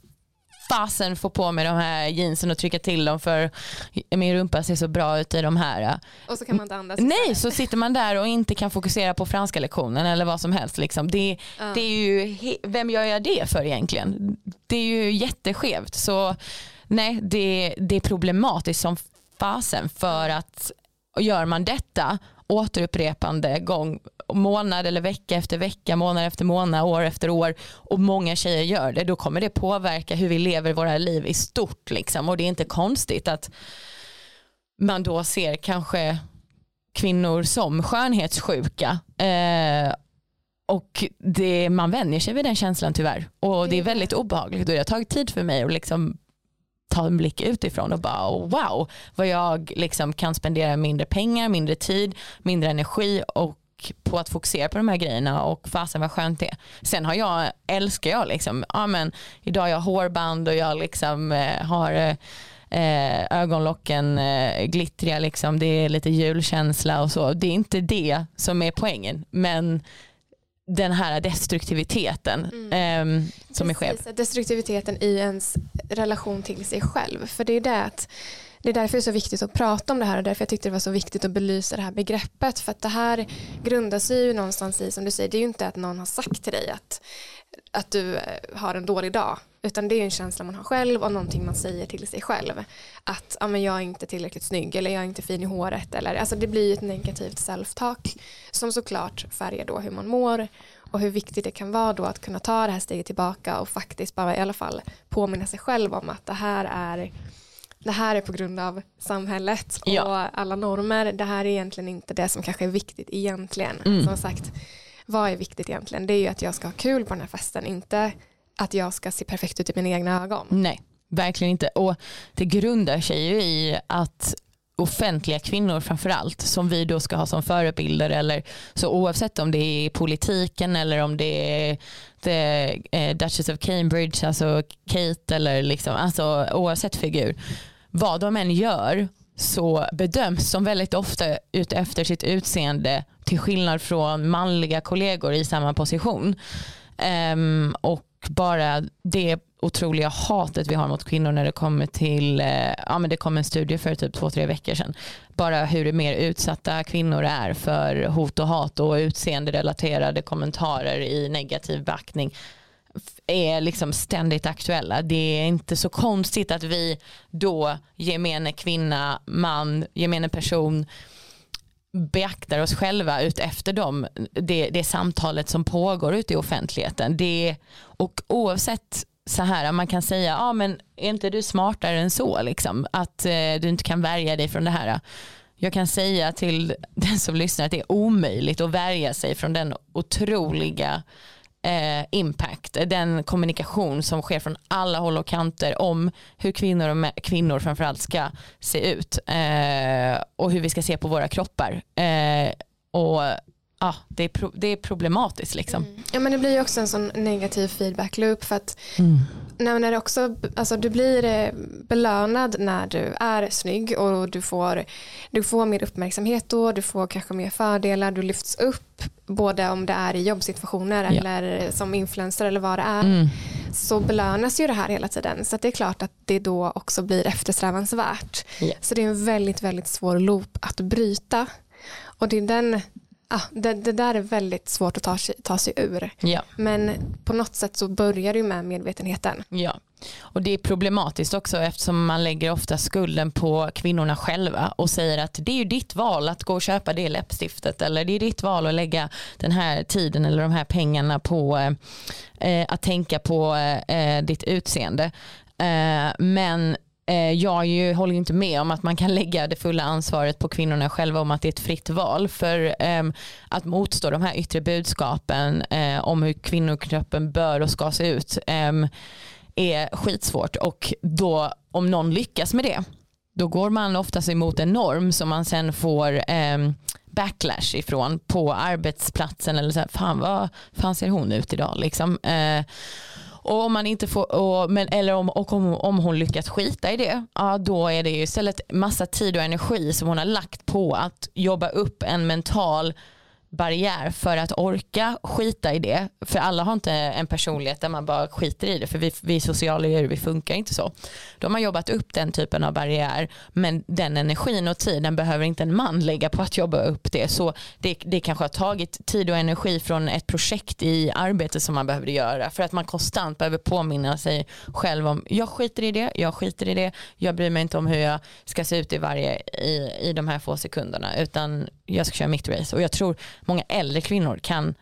Speaker 2: fasen få på mig de här jeansen och trycka till dem för min rumpa ser så bra ut i de här.
Speaker 1: Och så kan man inte andas.
Speaker 2: Nej, så sitter man där och inte kan fokusera på franska lektionen eller vad som helst. Liksom. Det, uh. det är ju, vem gör jag det för egentligen? Det är ju jätteskevt. Så nej det, det är problematiskt som fasen för att gör man detta återupprepande gång månad eller vecka efter vecka, månad efter månad, år efter år och många tjejer gör det, då kommer det påverka hur vi lever våra liv i stort. Liksom. Och det är inte konstigt att man då ser kanske kvinnor som skönhetssjuka. Eh, och det, man vänjer sig vid den känslan tyvärr. Och det är väldigt obehagligt och det har tagit tid för mig att liksom ta en blick utifrån och bara oh, wow vad jag liksom kan spendera mindre pengar, mindre tid, mindre energi och på att fokusera på de här grejerna och fasen vad skönt det är. Sen har jag, älskar jag liksom, ja men idag har jag hårband och jag liksom eh, har eh, eh ögonlocken eh, glittriga liksom, det är lite julkänsla och så. Det är inte det som är poängen men den här destruktiviteten mm. eh, som Precis, är skev.
Speaker 1: Destruktiviteten i ens relation till sig själv. För det är det att det är därför det är så viktigt att prata om det här och därför jag tyckte det var så viktigt att belysa det här begreppet. För att det här grundar sig ju någonstans i, som du säger, det är ju inte att någon har sagt till dig att, att du eh, har en dålig dag. Utan det är en känsla man har själv och någonting man säger till sig själv. Att ah, men jag är inte tillräckligt snygg eller jag är inte fin i håret. Eller, alltså det blir ett negativt self-talk som såklart färgar då hur man mår och hur viktigt det kan vara då att kunna ta det här steget tillbaka och faktiskt bara i alla fall påminna sig själv om att det här är det här är på grund av samhället och ja. alla normer. Det här är egentligen inte det som kanske är viktigt egentligen. Mm. Som sagt, vad är viktigt egentligen? Det är ju att jag ska ha kul på den här festen, inte att jag ska se perfekt ut i mina egna ögon.
Speaker 2: Nej, verkligen inte. Och det grundar sig ju i att offentliga kvinnor framförallt som vi då ska ha som förebilder eller så oavsett om det är politiken eller om det är the, eh, Duchess of Cambridge, alltså Kate eller liksom, alltså oavsett figur. Vad de än gör så bedöms de väldigt ofta ut efter sitt utseende till skillnad från manliga kollegor i samma position. Um, och bara det otroliga hatet vi har mot kvinnor när det kommer till, eh, ja men det kom en studie för typ två, tre veckor sedan. Bara hur mer utsatta kvinnor är för hot och hat och utseenderelaterade kommentarer i negativ backning är liksom ständigt aktuella. Det är inte så konstigt att vi då, gemene kvinna, man, gemene person, beaktar oss själva ut efter dem, det, det samtalet som pågår ute i offentligheten. Det, och oavsett så här, man kan säga, ja men är inte du smartare än så liksom? Att eh, du inte kan värja dig från det här. Jag kan säga till den som lyssnar att det är omöjligt att värja sig från den otroliga eh, impact, den kommunikation som sker från alla håll och kanter om hur kvinnor, och kvinnor framförallt ska se ut eh, och hur vi ska se på våra kroppar. Eh, och ja, det, är pro det är problematiskt. Liksom. Mm.
Speaker 1: Ja, men det blir ju också en sån negativ feedback loop för att mm. när det också, alltså, du blir eh, belönad när du är snygg och du får, du får mer uppmärksamhet då, du får kanske mer fördelar, du lyfts upp både om det är i jobbsituationer ja. eller som influencer eller vad det är mm. så belönas ju det här hela tiden så det är klart att det då också blir eftersträvansvärt. Ja. Så det är en väldigt väldigt svår loop att bryta och det är den ah, det, det, där är väldigt svårt att ta, ta sig ur. Ja. Men på något sätt så börjar det med medvetenheten.
Speaker 2: Ja. Och det är problematiskt också eftersom man lägger ofta skulden på kvinnorna själva och säger att det är ju ditt val att gå och köpa det läppstiftet eller det är ditt val att lägga den här tiden eller de här pengarna på eh, att tänka på eh, ditt utseende. Eh, men Eh, Eh, jag ju, håller inte med om att man kan lägga det fulla ansvaret på kvinnorna själva om att det är ett fritt val. För um, att motstå de här yttre budskapen uh, om hur kvinnokroppen bör och ska se ut um, är skitsvårt. Och då om någon lyckas med det, då går man oftast emot en norm som man sen får ehm, backlash ifrån på arbetsplatsen. Eller så här, fan vad fan ser hon ut idag? Liksom. Uh, och om man inte får, och, men, eller om, och om, om hon lyckas skita i det, ja, då är det ju istället massa tid och energi som hon har lagt på att jobba upp en mental barriär för att orka skita i det. För alla har inte en personlighet där man bara skiter i det. För vi, vi sociala djur, vi funkar inte så. De har jobbat upp den typen av barriär. Men den energin och tiden behöver inte en man lägga på att jobba upp det. Så det, det kanske har tagit tid och energi från ett projekt i arbetet som man behövde göra. För att man konstant behöver påminna sig själv om jag skiter i det, jag skiter i det. Jag bryr mig inte om hur jag ska se ut i varje i, i de här få sekunderna. Utan jag ska köra mitt race. Och jag tror många äldre kvinnor kan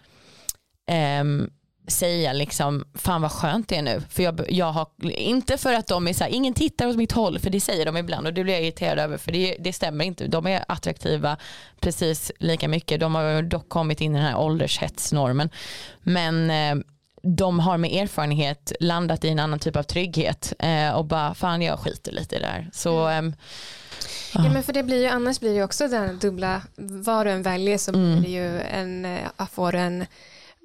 Speaker 2: um, säga liksom, fan vad skönt det är nu. För jag, jag har, inte för att de är så här, ingen tittar åt mitt håll, för det säger de ibland och det blir jag irriterad över för det, det stämmer inte. De är attraktiva precis lika mycket. De har dock kommit in i den här åldershetsnormen. Men eh, de har med erfarenhet landat i en annan typ av trygghet eh, och bara fan jag skiter lite där. Så eh,
Speaker 1: Ja, men för det blir ju, annars blir det också den dubbla, vad du än väljer så blir mm. det ju en, eh, får en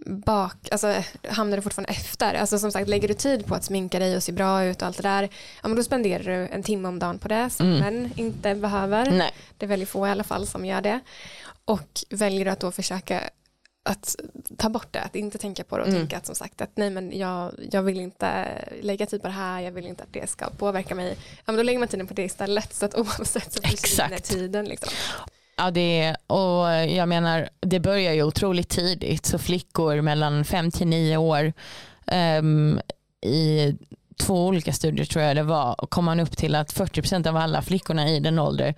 Speaker 1: bak, alltså hamnar du fortfarande efter. Alltså som sagt, lägger du tid på att sminka dig och se bra ut och allt det där, ja men då spenderar du en timme om dagen på det som mm. män inte behöver. Nej. Det är väldigt få i alla fall som gör det. Och väljer du att då försöka att ta bort det, att inte tänka på det och mm. tänka att som sagt att nej men jag, jag vill inte lägga tid på det här, jag vill inte att det ska påverka mig. Ja men då lägger man tiden på det istället så att oavsett så försvinner tiden. Liksom.
Speaker 2: Ja det och jag menar det börjar ju otroligt tidigt så flickor mellan 5 till 9 år um, i två olika studier tror jag det var kom man upp till att 40% av alla flickorna i den ålder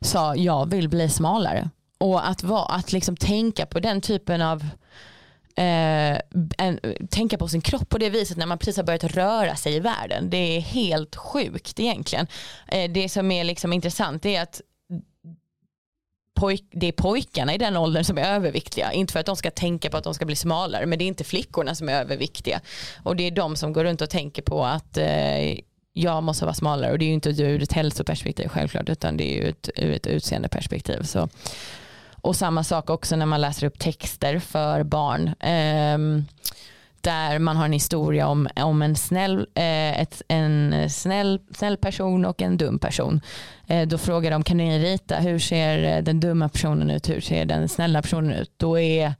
Speaker 2: sa jag vill bli smalare. Och att, vara, att liksom tänka på den typen av eh, en, tänka på sin kropp på det viset när man precis har börjat röra sig i världen. Det är helt sjukt egentligen. Eh, det som är liksom intressant är att pojk, det är pojkarna i den åldern som är överviktiga. Inte för att de ska tänka på att de ska bli smalare men det är inte flickorna som är överviktiga. Och det är de som går runt och tänker på att eh, jag måste vara smalare och det är ju inte ur ett hälsoperspektiv självklart utan det är ju ett, ur ett utseendeperspektiv. Så och samma sak också när man läser upp texter för barn. Eh, där man har en historia om, om en, snäll, eh, ett, en snäll, snäll person och en dum person. Eh, då frågar de, kan ni rita, hur ser den dumma personen ut, hur ser den snälla personen ut? Då är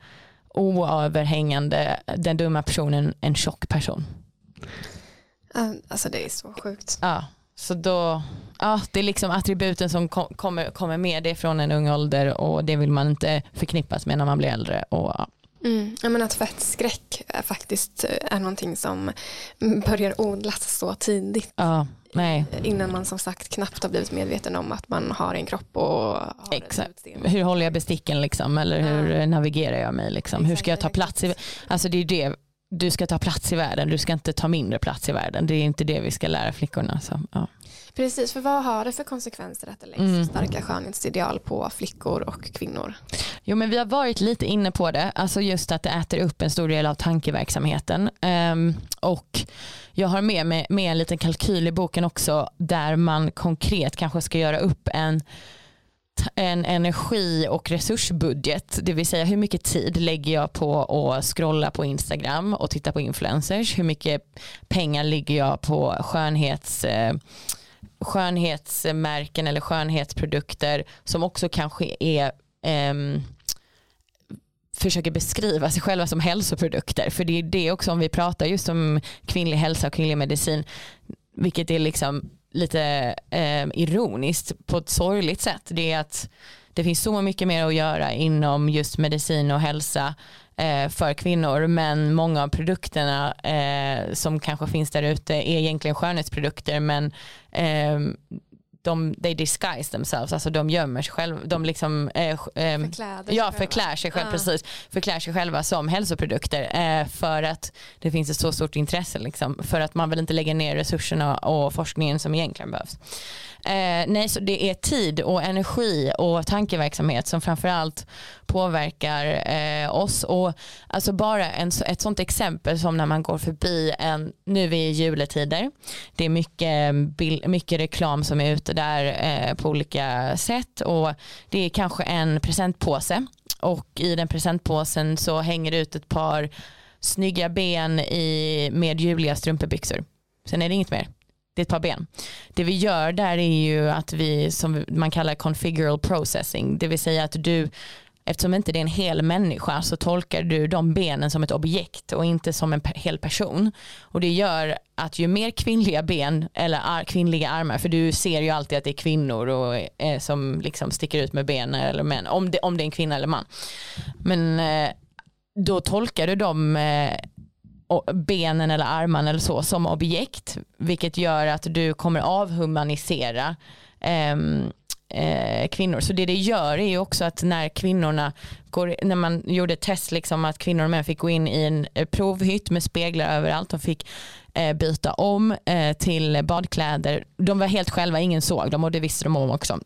Speaker 2: oöverhängande, den dumma personen, en tjock person.
Speaker 1: Alltså det är så sjukt.
Speaker 2: Ja, så då, ja, det är liksom attributen som kom, kommer, kommer med det från en ung ålder och det vill man inte förknippas med när man blir äldre. Och, ja.
Speaker 1: Mm. Jag menar att fettskräck faktiskt eh, är någonting som börjar odlas så tidigt.
Speaker 2: Ja, nej.
Speaker 1: Innan man som sagt knappt har blivit medveten om att man har en kropp och
Speaker 2: Exakt. Hur håller jag besticken liksom? eller hur ja. navigerar jag mig? Liksom? Exakt, hur ska jag ta plats i, alltså det är det du ska ta plats i världen, du ska inte ta mindre plats i världen. Det är inte det vi ska lära flickorna. Så, ja.
Speaker 1: Precis, för vad har det för konsekvenser att det läggs mm. starka skönhetsideal på flickor och kvinnor?
Speaker 2: Jo men vi har varit lite inne på det, alltså just att det äter upp en stor del av tankeverksamheten. Um, och jag har med mig med en liten kalkyl i boken också där man konkret kanske ska göra upp en en energi och resursbudget, det vill säga hur mycket tid lägger jag på att scrolla på Instagram och titta på influencers, hur mycket pengar ligger jag på skönhets eh, skönhetsmärken eller skönhetsprodukter som också kanske är um, försöker beskriva sig själva som hälsoprodukter. För det är det också om vi pratar just om kvinnlig hälsa och kvinnlig medicin, vilket är liksom lite eh, ironiskt på ett sorgligt sätt. Det är att det finns så mycket mer att göra inom just medicin och hälsa eh, för kvinnor men många av produkterna eh, som kanske finns där ute är egentligen skönhetsprodukter men eh, de they disguise themselves, alltså de gömmer sig själva, de liksom eh, eh,
Speaker 1: förklär
Speaker 2: ja, förklär sig själva, ah. precis, förklär sig själva som hälsoprodukter eh, för att det finns ett så stort intresse liksom, för att man vill inte lägga ner resurserna och forskningen som egentligen behövs. Eh, nej, så det är tid och energi och tankeverksamhet som framförallt påverkar eh, oss. Och alltså bara en, ett sånt exempel som när man går förbi en, nu är vi i juletider, det är mycket, mm, mycket reklam som är ute där eh, på olika sätt och det är kanske en presentpåse och i den presentpåsen så hänger det ut ett par snygga ben i, med juliga strumpbyxor. Sen är det inget mer det par ben. Det vi gör där är ju att vi, som man kallar configural processing, det vill säga att du Eftersom inte det är en hel människa så tolkar du de benen som ett objekt och inte som en hel person. Och det gör att ju mer kvinnliga ben eller ar kvinnliga armar, för du ser ju alltid att det är kvinnor och, eh, som liksom sticker ut med benen eller män, om det, om det är en kvinna eller man. Men eh, då tolkar du dem eh, benen eller armarna eller så som objekt vilket gör att du kommer avhumanisera eh, eh, kvinnor. Så det det gör är ju också att när kvinnorna går, när man gjorde test liksom att kvinnor och män fick gå in i en eh, provhytt med speglar överallt, de fick eh, byta om eh, till badkläder, de var helt själva, ingen såg dem och det visste de om också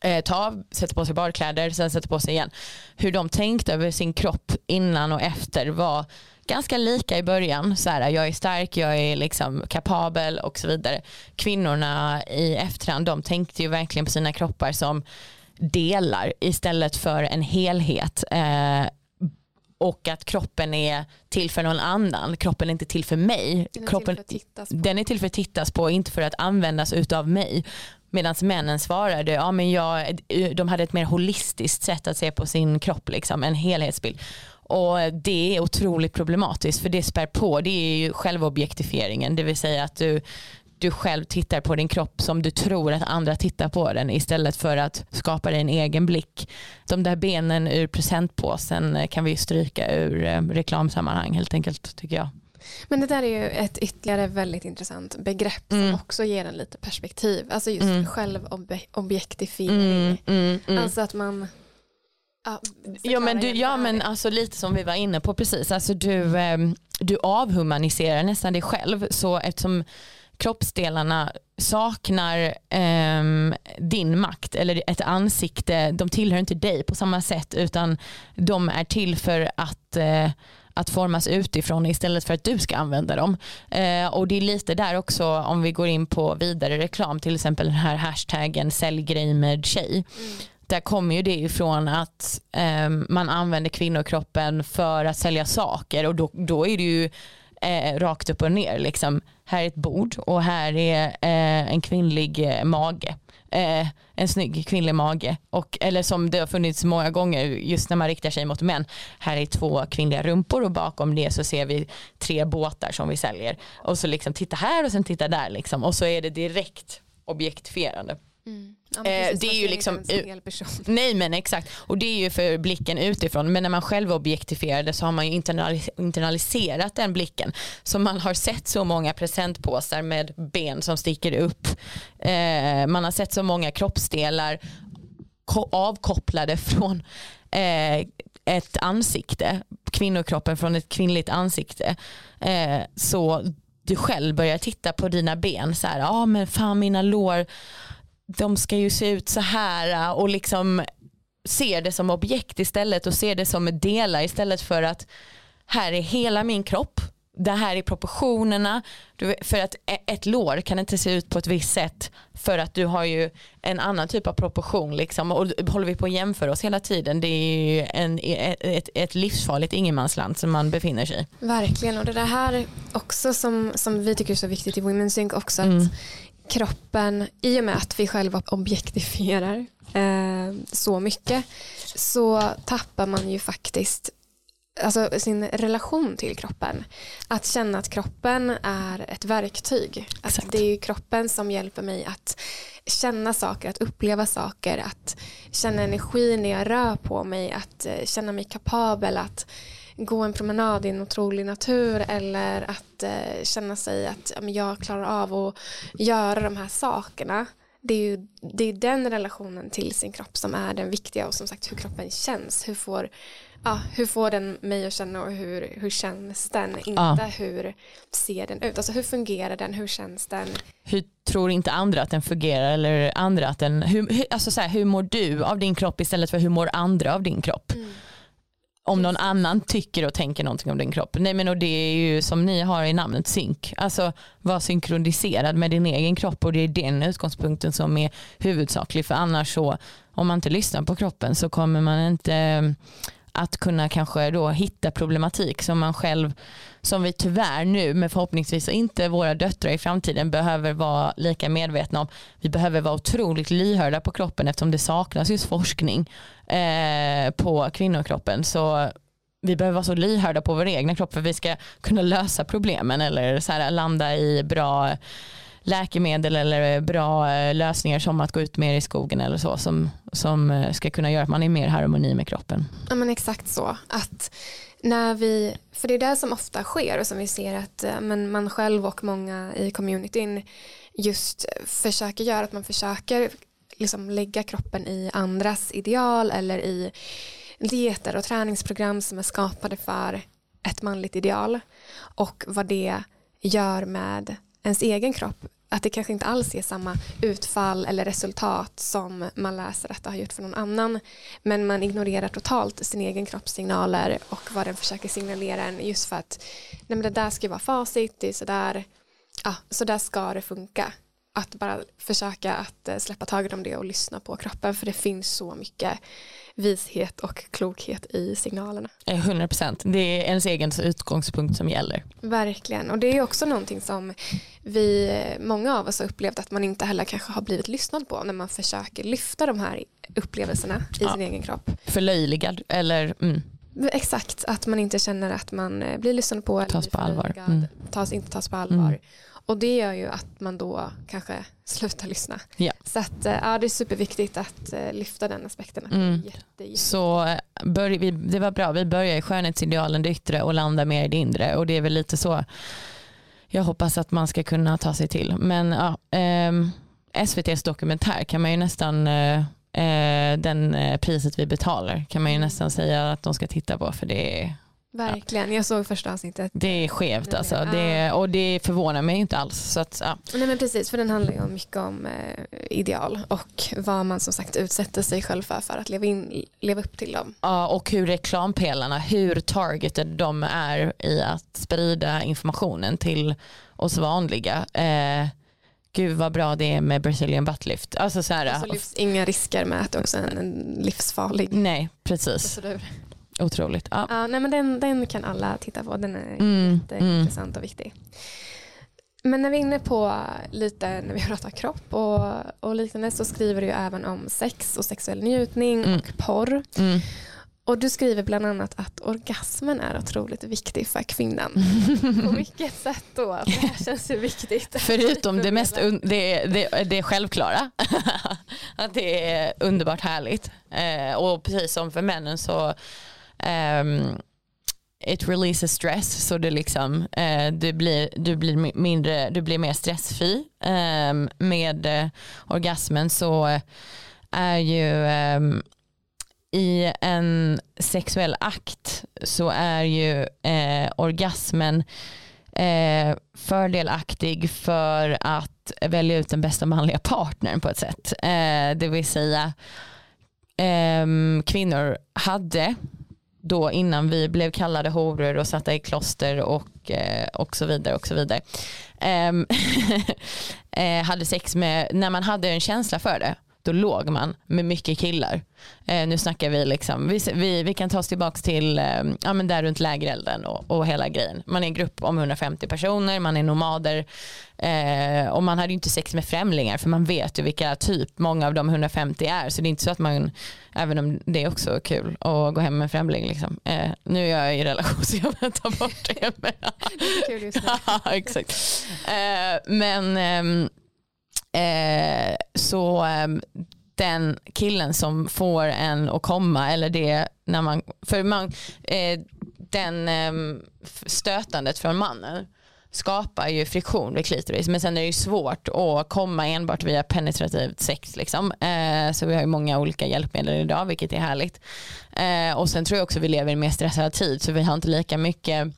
Speaker 2: eh, ta av, sätta på sig badkläder, sen sätta på sig igen. Hur de tänkte över sin kropp innan och efter var ganska lika i början. Så här, jag är stark, jag är liksom kapabel och så vidare. Kvinnorna i efterhand de tänkte ju verkligen på sina kroppar som delar istället för en helhet. Eh, och att kroppen är till för någon annan. Kroppen är inte till för mig.
Speaker 1: Den är,
Speaker 2: kroppen,
Speaker 1: till, för
Speaker 2: den är till för att tittas på, inte för att användas utav mig. Medan männen svarade, ja men jag, de hade ett mer holistiskt sätt att se på sin kropp, liksom, en helhetsbild. Och det är otroligt problematiskt för det spär på, det är ju självobjektifieringen, det vill säga att du, du själv tittar på din kropp som du tror att andra tittar på den istället för att skapa dig en egen blick. De där benen ur presentpåsen kan vi stryka ur eh, reklamsammanhang helt enkelt tycker jag.
Speaker 1: Men det där är ju ett ytterligare väldigt intressant begrepp som mm. också ger en lite perspektiv. Alltså just mm. självobjektifiering. Mm, mm, mm, alltså att man
Speaker 2: Ja, men, du, ja men alltså lite som vi var inne på precis, alltså du, eh, du avhumaniserar nästan dig själv så eftersom kroppsdelarna saknar eh, din makt eller ett ansikte, de tillhör inte dig på samma sätt utan de är till för att eh, att formas utifrån istället för att du ska använda dem. Eh, och det är lite där också om vi går in på vidare reklam, till exempel den här hashtaggen sälj med tjej. Mm där kommer ju det ifrån att eh, man använder kvinnokroppen för att sälja saker och då, då är det ju eh, rakt upp och ner. Liksom. Här är ett bord och här är eh, en kvinnlig eh, mage. eh, en snygg kvinnlig mage. Och, eller som det har funnits många gånger just när man riktar sig mot män. Här är två kvinnliga rumpor och bakom det så ser vi tre båtar som vi säljer. Och så liksom titta här och sen titta där liksom. Och så är det direkt objektifierande.
Speaker 1: Mm. Ja,
Speaker 2: Eh,
Speaker 1: precis,
Speaker 2: det är ju liksom-. Nej men exakt. Och det är ju för blicken utifrån. Men när man själv objektifierar det så har man ju internalis- internaliserat den blicken. Så man har sett så många presentpåsar med ben som sticker upp. Eh, man har sett så många kroppsdelar ko- avkopplade från eh, ett ansikte. Kvinnokroppen från ett kvinnligt ansikte. Så du själv börjar titta på dina ben så här, ja ah, men fan mina lår de ska ju se ut så här och liksom ser det som objekt istället och ser det som delar istället för att här är hela min kropp det här är proportionerna för att e- ett lår kan inte se ut på ett visst sätt för att du har ju en annan typ av proportion liksom och håller vi på att jämföra oss hela tiden det är ju en, ett, ett, ett livsfarligt ingenmansland som man befinner sig i.
Speaker 1: Verkligen och det här också som, som vi tycker är så viktigt i Women's Sync också att
Speaker 2: Mm.
Speaker 1: Kroppen i och med att vi själva objektifierar eh, så mycket så tappar man ju faktiskt alltså, sin relation till kroppen. Att känna att kroppen är ett verktyg.
Speaker 2: Exakt.
Speaker 1: det är ju kroppen som hjälper mig att känna saker, att uppleva saker, att känna energi när jag rör på mig, att eh, känna mig kapabel att gå en promenad i en otrolig natur eller att eh, känna sig att ja, jag klarar av att göra de här sakerna. Det är ju det är den relationen till sin kropp som är den viktiga och som sagt hur kroppen känns. Hur får, ja, hur får den mig att känna och hur, hur känns den? Inte
Speaker 2: Ja.
Speaker 1: hur ser den ut? Alltså hur fungerar den? Hur känns den?
Speaker 2: hur tror inte andra att den fungerar eller andra att den, hur, alltså så här, hur mår du av din kropp istället för hur mår andra av din kropp? Om någon annan tycker och tänker någonting om din kropp. Nej men och det är ju som ni har i namnet synk. Alltså var synkroniserad med din egen kropp och det är den utgångspunkten som är huvudsaklig för annars så om man inte lyssnar på kroppen så kommer man inte att kunna kanske då hitta problematik som man själv som vi tyvärr nu men förhoppningsvis inte våra döttrar i framtiden behöver vara lika medvetna om. Vi behöver vara otroligt lyhörda på kroppen eftersom det saknas just forskning eh, på kvinnokroppen. Så vi behöver vara så lyhörda på vår egna kropp för att vi ska kunna lösa problemen eller så här, landa i bra läkemedel eller bra eh, lösningar som att gå ut mer i skogen eller så som, som eh, ska kunna göra att man är mer harmoni med kroppen.
Speaker 1: Ja men exakt så. Att när vi, för det är det som ofta sker och som vi ser att eh, men man själv och många i communityn just försöker göra att man försöker liksom lägga kroppen i andras ideal eller i dieter och träningsprogram som är skapade för ett manligt ideal och vad det gör med ens egen kropp att det kanske inte alls är samma utfall eller resultat som man läser att det har gjort för någon annan men man ignorerar totalt sin egen kroppssignaler och vad den försöker signalera en just för att nej men det där ska ju vara facit, det är sådär, ja, så där ska det funka. Att bara försöka att eh, släppa taget om det och lyssna på kroppen för det finns så mycket vishet och klokhet i signalerna.
Speaker 2: Eh, 100% det är ens egen utgångspunkt som gäller.
Speaker 1: Verkligen och det är också någonting som vi, många av oss har upplevt att man inte heller kanske har blivit lyssnad på när man försöker lyfta de här upplevelserna i
Speaker 2: Ja.
Speaker 1: sin egen kropp.
Speaker 2: Förlöjligad eller mm,
Speaker 1: Exakt, att man inte känner att man eh, blir lyssnad på
Speaker 2: Tas på allvar. Mm.
Speaker 1: tas, inte tas på allvar.
Speaker 2: Mm.
Speaker 1: Och det gör ju att man då kanske slutar lyssna.
Speaker 2: Ja.
Speaker 1: Så att, eh, ja, det är superviktigt att eh, lyfta den aspekten.
Speaker 2: Mm.
Speaker 1: jätte.
Speaker 2: Så eh, börj, vi, det var bra, vi börjar i skönhetsidealen det yttre och landar mer i det inre och det är väl lite så jag hoppas att man ska kunna ta sig till. Men ja, ehm, SVTs dokumentär kan man ju nästan, eh, eh, den eh, priset vi betalar kan man ju nästan säga att de ska titta på för det är,
Speaker 1: Verkligen, jag såg första avsnittet.
Speaker 2: det är skevt
Speaker 1: Nej,
Speaker 2: alltså. Det, och det förvånar mig inte alls. Så att, ja.
Speaker 1: Nej men precis, för den handlar ju mycket om eh, ideal och vad man som sagt utsätter sig själv för för att leva, in, leva upp till dem.
Speaker 2: Ja, och hur reklampelarna, hur targeted de är i att sprida informationen till oss vanliga. Eh, gud vad bra det är med Brazilian buttlift. Alltså så här,
Speaker 1: Och så lyfts inga risker med att det också är en, en livsfarlig
Speaker 2: nej precis,
Speaker 1: procedur.
Speaker 2: Otroligt. Ja.
Speaker 1: Ja, nej men den, den kan alla titta på, den är
Speaker 2: Mm,
Speaker 1: jätteintressant och viktig. Men när vi är inne på lite när vi pratar kropp och, och liknande så skriver du även om sex och sexuell njutning
Speaker 2: Mm.
Speaker 1: och porr.
Speaker 2: Mm.
Speaker 1: Och du skriver bland annat att orgasmen är otroligt viktig för kvinnan. På vilket sätt då? För det här känns ju viktigt.
Speaker 2: Förutom det mest det, det, det självklara. att det är underbart härligt. Eh, och precis som för männen så um, it releases stress så det liksom uh, du, blir, du blir mindre du blir mer stressfri Um, med uh, orgasmen så är ju um, i en sexuell akt så är ju uh, orgasmen eh, fördelaktig för att välja ut den bästa manliga partnern på ett sätt. Eh, det vill säga eh, kvinnor hade då innan vi blev kallade horor och satta i kloster och, eh, och så vidare och så vidare. Ehm, eh, hade sex med, när man hade en känsla för det, då låg man med mycket killar. Eh, nu snackar vi liksom, vi, vi, vi kan ta oss tillbaka till eh, ja, men där runt lägerelden och, och hela grejen. Man är en grupp om 150 personer, man är nomader eh, och man hade ju inte sex med främlingar för man vet ju vilka typ många av de 150 är så det är inte så att man, även om det är också kul att gå hem med en främling liksom. Eh, nu är jag i relation så jag vill ta bort det. Men,
Speaker 1: Kul just nu.
Speaker 2: Ja, exakt. Eh, men ehm, eh, så eh, den killen som får en att komma eller det när man, för man, eh, den ehm, stötandet från mannen skapar ju friktion vid klitoris men sen är det ju svårt att komma enbart via penetrativt sex liksom. eh, så vi har ju många olika hjälpmedel idag vilket är härligt eh, och sen tror jag också vi lever i en mer stressad tid så vi har inte lika mycket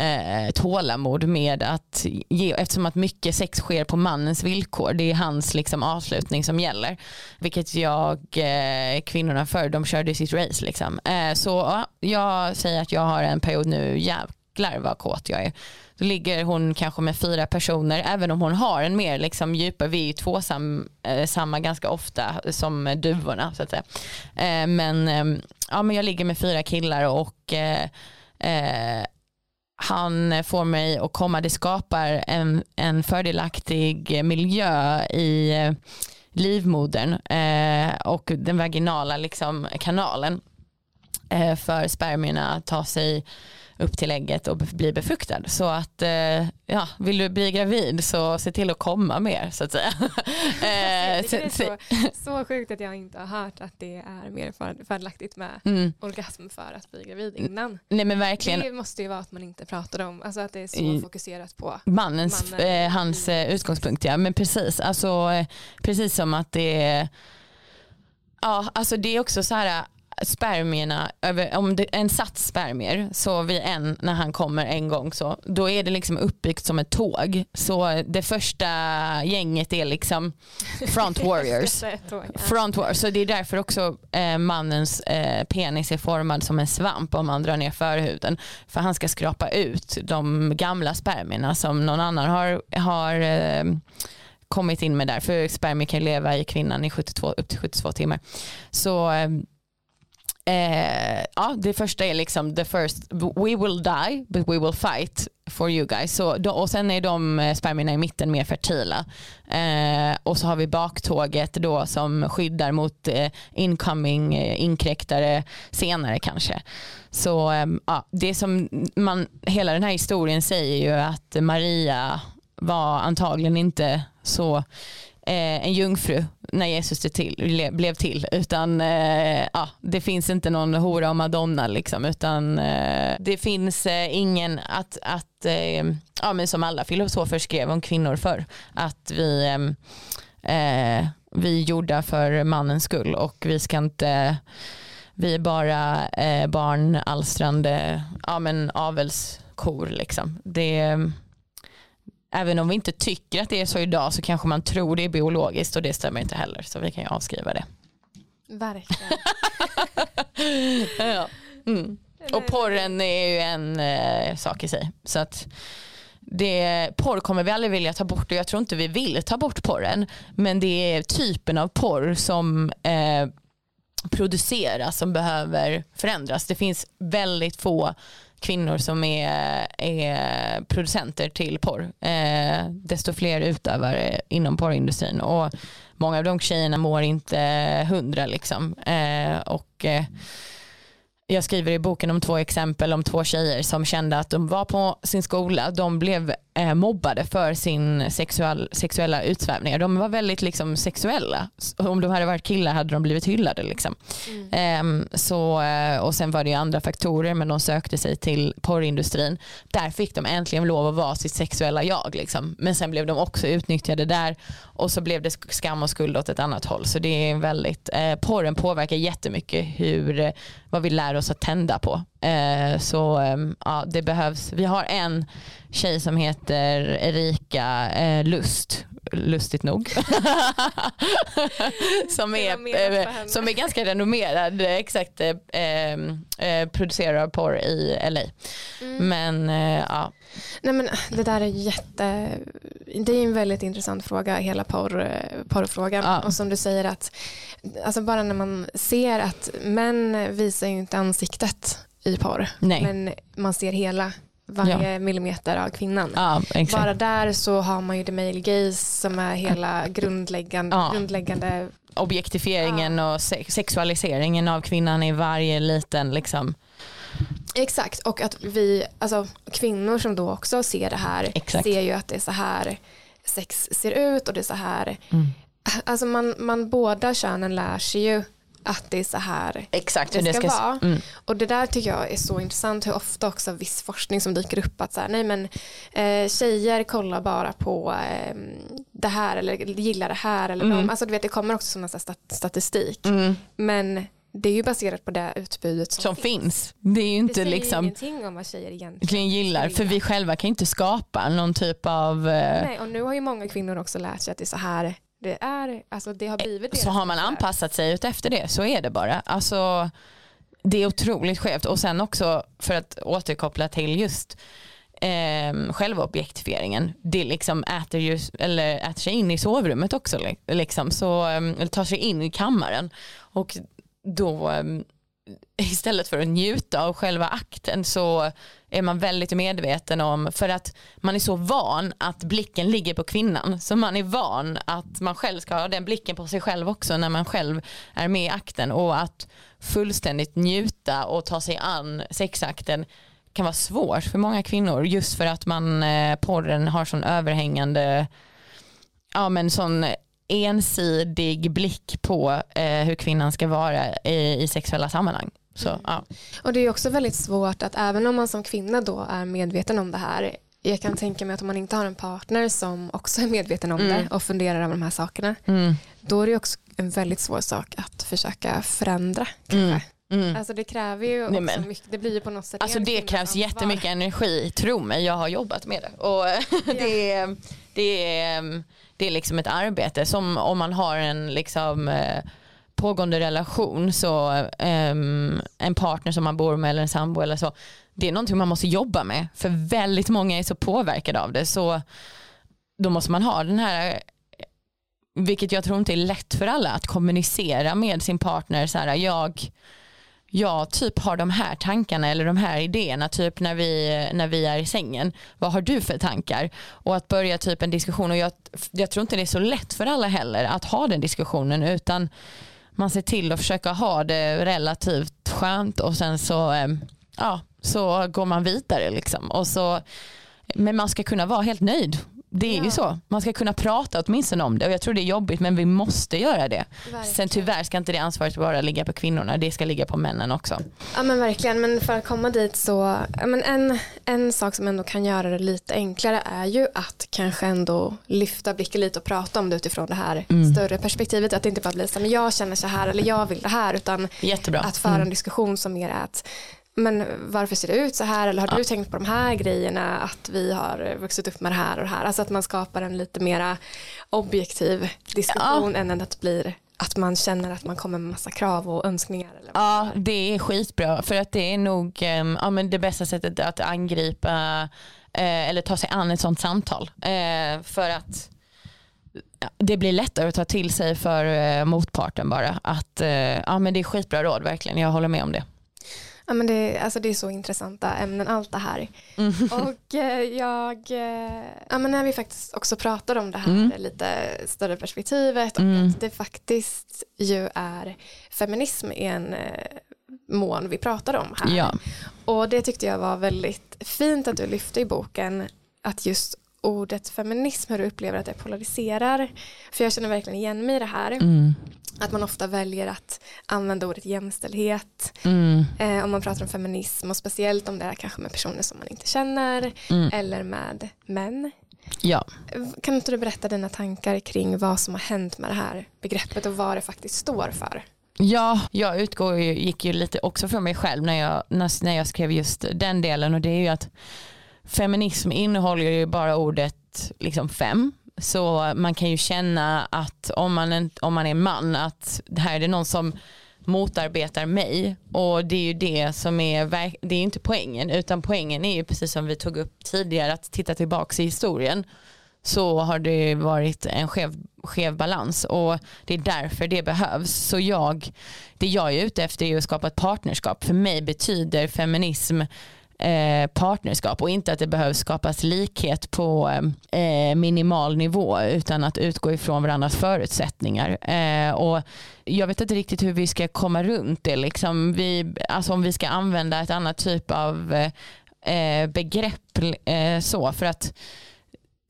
Speaker 2: eh, tålamod med att ge, eftersom att mycket sex sker på mannens villkor, det är hans liksom avslutning som gäller. Vilket jag, eh, kvinnorna förr, de körde sitt race liksom. Eh, så ja, jag säger att jag har en period nu, jävlar vad kåt jag är. Då ligger hon kanske med fyra personer, även om hon har en mer liksom djupare, vi är ju tvåsamma eh, ganska ofta som duvorna så att säga. Eh, men, eh, ja, men jag ligger med fyra killar och eh, eh, han eh, får mig att komma, det skapar en, en fördelaktig miljö i eh, livmodern eh, och den vaginala liksom, kanalen eh, för spermierna att ta sig upp till ägget och bli befruktad. Så att eh, ja, vill du bli gravid så se till att komma mer så att säga. Eh,
Speaker 1: det är så, så sjukt att jag inte har hört att det är mer för- fördelaktigt med
Speaker 2: mm,
Speaker 1: orgasm för att bli gravid innan.
Speaker 2: nej men verkligen
Speaker 1: Det måste ju vara att man inte pratar om, alltså att det är så
Speaker 2: I-
Speaker 1: fokuserat på.
Speaker 2: Mannens,
Speaker 1: Mannen.
Speaker 2: eh, hans eh, utgångspunkt ja. Men precis, alltså, eh, precis som att det är, ja alltså det är också så här spermierna, över, om det är en sats spermier så vid en när han kommer en gång så då är det liksom uppbyggt som ett tåg. Så det första gänget är liksom front warriors. Front war. Så det är därför också eh, mannens eh, penis är formad som en svamp om man drar ner förhuden. För han ska skrapa ut de gamla spermierna som någon annan har, har eh, kommit in med där. För spermier kan leva i kvinnan i 72, upp till 72 timmar. Så eh, ja, det första är liksom the first, we will die but we will fight for you guys. Så, och sen är de eh, spermierna i mitten mer fertila. Eh, och så har vi baktåget då som skyddar mot eh, incoming eh, inkräktare senare kanske. Så eh, ja, det som man, hela den här historien säger ju att Maria var antagligen inte så Eh, en jungfru när Jesus till, le- blev till utan eh, ja, det finns inte någon hora och madonna liksom utan eh, det finns eh, ingen att, att eh, ja, men som alla filosofer skrev om kvinnor för att vi eh, eh, vi är gjorda för mannens skull och vi ska inte vi är bara eh, barnalstrande ja, men avelskor liksom. Det, även om vi inte tycker att det är så idag så kanske man tror det är biologiskt och det stämmer inte heller så vi kan ju avskriva det.
Speaker 1: Verkligen.
Speaker 2: ja. mm. Och porren är ju en eh, sak i sig. Så att det, porr kommer vi aldrig vilja ta bort och jag tror inte vi vill ta bort porren. Men det är typen av porr som eh, produceras som behöver förändras. Det finns väldigt få kvinnor som är, är producenter till porr. Eh, desto fler utövare inom porrindustrin och många av de tjejerna mår inte hundra liksom. Eh, och eh, jag skriver i boken om två exempel om två tjejer som kände att de var på sin skola, de blev eh, mobbade för sin sexual, sexuella utsvävningar. De var väldigt liksom, sexuella. Om de hade varit killar hade de blivit hyllade. Liksom. Mm. Eh, så, och sen var det andra faktorer men de sökte sig till porrindustrin. Där fick de äntligen lov att vara sitt sexuella jag. Liksom. Men sen blev de också utnyttjade där och så blev det skam och skuld åt ett annat håll. Så det är väldigt, eh, porren påverkar jättemycket hur, vad vi lär oss att tända på. Eh, så ehm, ja, det behövs, vi har en tjej som heter Erika eh, Lust lustigt nog. som, är, som är ganska renommerad exakt eh, eh, producerare av porr i LA. Mm. Men eh, ja.
Speaker 1: Nej, men det där är jätte, det är en väldigt intressant fråga hela porr, porrfrågan. Ja. Och som du säger att alltså bara när man ser att män visar ju inte ansiktet i porr. Nej. Men man ser hela varje ja. millimeter av kvinnan. Ja, Bara där så har man ju the male gaze som är hela grundläggande, ja. grundläggande
Speaker 2: objektifieringen och sexualiseringen av kvinnan i varje liten liksom
Speaker 1: Exakt och att vi, alltså kvinnor som då också ser det här Exakt. ser ju att det är så här sex ser ut och det är så här mm. Alltså man, man båda könen lär sig ju att det är så här
Speaker 2: Exakt,
Speaker 1: det, ska, ska vara. Mm. Och det där tycker jag är så intressant hur ofta också viss forskning som dyker upp att så här, nej men eh, tjejer kollar bara på eh, det här eller gillar det här eller mm. de, alltså du vet det kommer också en stat statistik mm. men det är ju baserat på det utbudet som,
Speaker 2: som finns. finns. Det är ju inte
Speaker 1: det säger
Speaker 2: liksom
Speaker 1: ingenting om vad tjejer egentligen
Speaker 2: gillar för vi själva kan inte skapa någon typ av
Speaker 1: eh... Nej och nu har ju många kvinnor också lärt sig att det är så här det, är, alltså det har blivit
Speaker 2: Så har man anpassat sig ut efter det, så är det bara. Alltså, det är otroligt skevt och sen också för att återkoppla till just eh, självobjektifieringen. Det liksom äter, ju, eller äter sig in i sovrummet också. Liksom, så, ehm, eller tar sig in i kammaren. Och då ehm, istället för att njuta av själva akten så är man väldigt medveten om för att man är så van att blicken ligger på kvinnan så man är van att man själv ska ha den blicken på sig själv också när man själv är med i akten och att fullständigt njuta och ta sig an sexakten kan vara svårt för många kvinnor just för att man eh, porren har sån överhängande ja men sån ensidig blick på eh, hur kvinnan ska vara i, i sexuella sammanhang. Så, mm. ja.
Speaker 1: Och det är också väldigt svårt att även om man som kvinna då är medveten om det här jag kan tänka mig att om man inte har en partner som också är medveten om mm. det och funderar över de här sakerna mm. då är det också en väldigt svår sak att försöka förändra. Kanske. Mm. mm. Alltså det kräver ju också Nej, mycket, det blir ju på något sätt
Speaker 2: Alltså det krävs jättemycket energi, tro mig jag har jobbat med det. Och det, är, det, är, det är liksom ett arbete som om man har en liksom eh, pågående relation så um, en partner som man bor med eller en sambo eller så det är någonting man måste jobba med för väldigt många är så påverkade av det så då måste man ha den här vilket jag tror inte är lätt för alla att kommunicera med sin partner så här jag jag typ har de här tankarna eller de här idéerna typ när vi, när vi är i sängen. Vad har du för tankar? Och att börja typ en diskussion och jag, jag tror inte det är så lätt för alla heller att ha den diskussionen utan man ser till att försöka ha det relativt skönt och sen så, ehm, ja, så går man vidare. Liksom. Och så, men man ska kunna vara helt nöjd det är ja. ju så. Man ska kunna prata åtminstone om det och jag tror det är jobbigt men vi måste göra det. Verkligen. Sen tyvärr ska inte det ansvaret bara ligga på kvinnorna, det ska ligga på männen också.
Speaker 1: Ja men verkligen, men för att komma dit så, men en, en sak som ändå kan göra det lite enklare är ju att kanske ändå lyfta blicken lite och prata om det utifrån det här mm. större perspektivet. Att det inte bara blir så men jag känner så här eller jag vill det här utan
Speaker 2: Jättebra.
Speaker 1: att föra en mm. diskussion som mer är att men varför ser det ut så här eller har ja. du tänkt på de här grejerna att vi har vuxit upp med det här och det här alltså att man skapar en lite mera objektiv diskussion ja. än att det blir att man känner att man kommer med massa krav och önskningar. Eller
Speaker 2: ja det är skitbra för att det är nog ehm, ja, men det bästa sättet att angripa eh, eller ta sig an ett sånt samtal eh, för att det blir lättare att ta till sig för eh, motparten bara att ja men det är skitbra råd verkligen jag håller med om det.
Speaker 1: Ja, men det, alltså det är så intressanta ämnen allt det här.
Speaker 2: Mm.
Speaker 1: Och eh, jag, eh, ja, men när vi faktiskt också pratar om det här
Speaker 2: Mm.
Speaker 1: lite större perspektivet och
Speaker 2: Mm.
Speaker 1: att det faktiskt ju är feminism i en eh, mån vi pratar om här.
Speaker 2: Ja.
Speaker 1: Och det tyckte jag var väldigt fint att du lyfte i boken att just ordet feminism, hur du upplever att det polariserar. För jag känner verkligen igen mig i det här.
Speaker 2: Mm.
Speaker 1: Att man ofta väljer att använda ordet jämställdhet
Speaker 2: Mm.
Speaker 1: eh, om man pratar om feminism och speciellt om det är kanske med personer som man inte känner
Speaker 2: Mm.
Speaker 1: eller med män.
Speaker 2: Ja.
Speaker 1: Kan inte du berätta dina tankar kring vad som har hänt med det här begreppet och vad det faktiskt står för?
Speaker 2: Ja, jag utgår ju, gick ju lite också för mig själv när jag, när, när jag skrev just den delen och det är ju att feminism innehåller ju bara ordet liksom fem. Så man kan ju känna att om man, en- om man är man att det här är det någon som motarbetar mig och det är ju det som är, det är ju inte poängen utan poängen är ju precis som vi tog upp tidigare att titta tillbaka i historien så har det varit en skev, skev balans och det är därför det behövs. Så jag, det jag är ute efter är att skapa ett partnerskap. För mig betyder feminism eh, partnerskap och inte att det behövs skapas likhet på eh, minimal nivå utan att utgå ifrån varandras förutsättningar. Eh, och jag vet inte riktigt hur vi ska komma runt det. Liksom vi, alltså om vi ska använda ett annat typ av eh, begrepp eh, så för att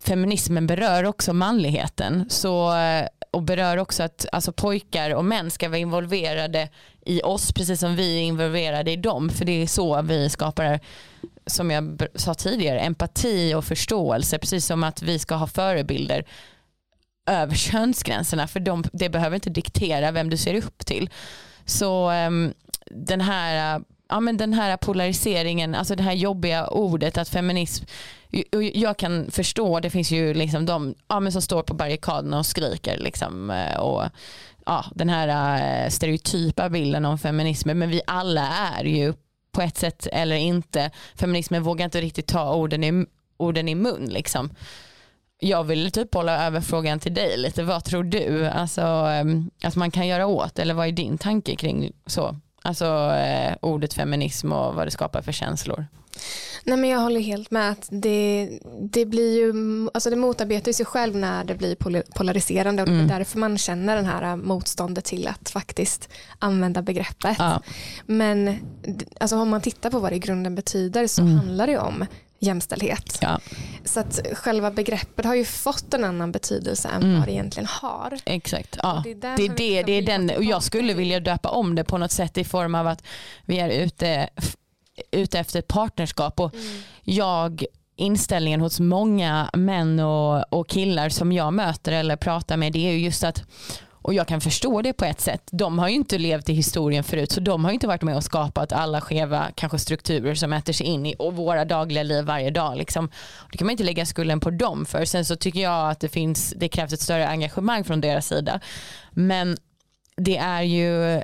Speaker 2: feminismen berör också manligheten så, eh, och berör också att alltså, pojkar och män ska vara involverade i oss precis som vi är involverade i dem. För det är så vi skapar som jag sa tidigare empati och förståelse. Precis som att vi ska ha förebilder över könsgränserna. För de, det behöver inte diktera vem du ser upp till. Så um, den här ja, men den här polariseringen, alltså det här jobbiga ordet att feminism, jag kan förstå, det finns ju liksom de ja, men som står på barrikaderna och skriker liksom, eh, och ja, den här eh, stereotypa bilden om feminismen, men vi alla är ju på ett sätt eller inte, feminismen vågar inte riktigt ta orden i, orden i mun liksom. Jag vill typ bolla över frågan till dig lite, vad tror du alltså, ehm, att man kan göra åt eller vad är din tanke kring så? Alltså eh, ordet feminism och vad det skapar för känslor.
Speaker 1: Nej men jag håller helt med att det, det blir ju, alltså det motarbetar sig själv när det blir pol- polariserande och det är
Speaker 2: Mm.
Speaker 1: därför man känner den här motståndet till att faktiskt använda begreppet.
Speaker 2: Ja.
Speaker 1: Men alltså om man tittar på vad det i grunden betyder så
Speaker 2: Mm.
Speaker 1: handlar det om jämställdhet.
Speaker 2: Ja,
Speaker 1: Så att själva begreppet har ju fått en annan betydelse än
Speaker 2: Mm.
Speaker 1: vad det egentligen har.
Speaker 2: exakt. Ja.
Speaker 1: Det är
Speaker 2: Det det, det är den, och jag skulle vilja döpa om det på något sätt i form av att vi är ute, ute efter ett partnerskap och
Speaker 1: Mm.
Speaker 2: jag inställningen hos många män och, och killar som jag möter eller pratar med det är ju just att och jag kan förstå det på ett sätt. De har ju inte levt i historien förut så de har ju inte varit med och skapat alla skeva kanske strukturer som äter sig in i och våra dagliga liv varje dag. Liksom. Det kan man inte lägga skulden på dem för. Sen så tycker jag att det, finns, det krävs ett större engagemang från deras sida. Men det är ju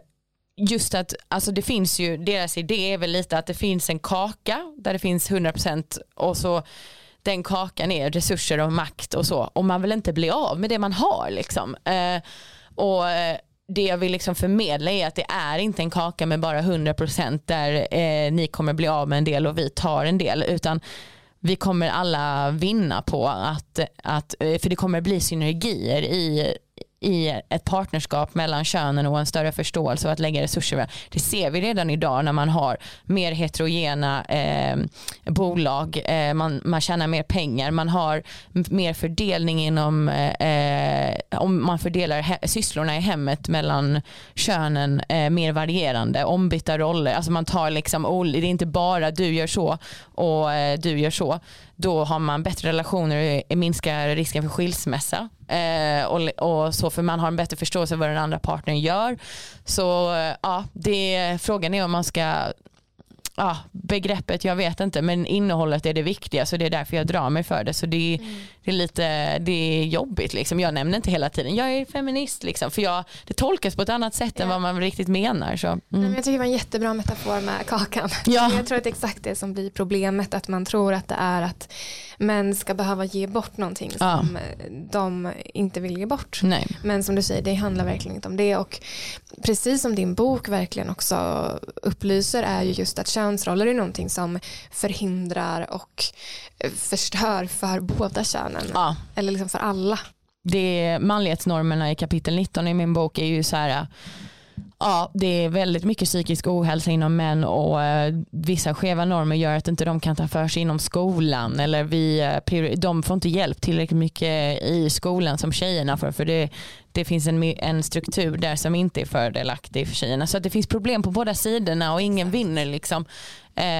Speaker 2: just att alltså det finns ju, deras idé är väl lite att det finns en kaka där det finns 100% och så den kakan är resurser och makt och så och man vill inte bli av med det man har liksom. Eh, och eh, det jag vill liksom förmedla är att det är inte en kaka med bara 100% där eh, ni kommer bli av med en del och vi tar en del utan vi kommer alla vinna på att, att eh, för det kommer bli synergier i, i ett partnerskap mellan könen och en större förståelse och att lägga resurser. Det ser vi redan idag när man har mer heterogena eh, bolag, eh, man, man tjänar mer pengar, man har mer fördelning inom, eh, om man fördelar he- sysslorna i hemmet mellan könen eh, mer varierande, ombytta roller, alltså man tar liksom, det är inte bara du gör så och eh, du gör så, då har man bättre relationer och minskar risken för skilsmässa. Eh, och, och så för man har en bättre förståelse för vad den andra partnern gör. Så eh, ja, det, frågan är om man ska ja, begreppet, jag vet inte, men innehållet är det viktiga så det är därför jag drar mig för det. Så det, mm det är lite det är jobbigt. Liksom. Jag nämner inte hela tiden, jag är feminist, liksom, för jag, det tolkas på ett annat sätt ja. än vad man riktigt menar. Så, mm.
Speaker 1: Nej, men jag tycker det var en jättebra metafor med kakan. Ja. Jag tror att det är exakt det som blir problemet, att man tror att det är att män ska behöva ge bort någonting som ja. de inte vill ge bort.
Speaker 2: Nej.
Speaker 1: Men som du säger, det handlar verkligen inte om det. Och precis som din bok verkligen också upplyser är ju just att könsroller är någonting som förhindrar och förstör för båda könen. Ja. Eller liksom för alla.
Speaker 2: Det manlighetsnormerna i kapitel 19 i min bok är ju så här Ja, det är väldigt mycket psykisk ohälsa inom män och eh, vissa skeva normer gör att inte de kan ta för sig inom skolan eller vi, eh, de får inte hjälp tillräckligt mycket i skolan som tjejerna får för det, det finns en, en struktur där som inte är fördelaktig för tjejerna. Så det finns problem på båda sidorna och ingen vinner. Liksom.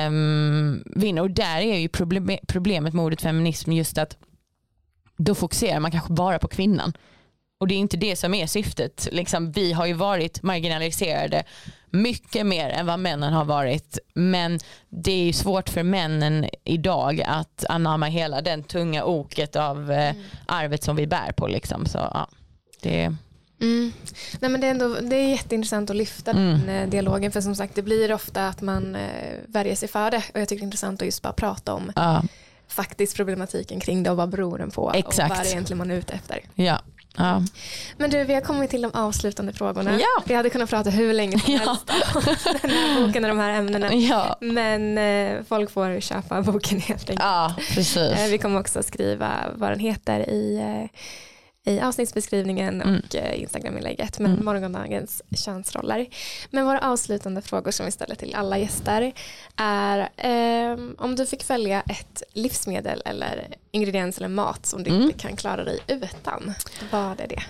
Speaker 2: Um, vinner. Och där är ju problem, problemet med ordet feminism just att då fokuserar man kanske bara på kvinnan. Och det är inte det som är syftet. Liksom, vi har ju varit marginaliserade mycket mer än vad männen har varit. Men det är ju svårt för männen idag att anamma hela den tunga oket av eh, mm. arvet som vi bär på. Liksom. Så, ja, det
Speaker 1: Mm. Nej, men det, är ändå, det är jätteintressant att lyfta mm. den eh, dialogen för som sagt det blir ofta att man eh, värjer sig för det och jag tycker det är intressant att just bara prata om ja. faktiskt problematiken kring det och vad beror den på Exakt. och vad är egentligen man är ute efter.
Speaker 2: Ja. Ja.
Speaker 1: Men du, vi har kommit till de avslutande frågorna. Ja. Vi hade kunnat prata hur länge som helst om den här boken och de här ämnena. Ja. Men eh, folk får köpa boken helt enkelt.
Speaker 2: Ja, precis. Eh,
Speaker 1: vi kommer också skriva vad den heter i eh, i avsnittsbeskrivningen mm. och mm. Instagram-inlägget med mm. morgondagens könsroller. Men våra avslutande frågor som vi ställer till alla gäster är eh, om du fick välja ett livsmedel eller ingrediens eller mat som du mm. inte kan klara dig utan, vad är det?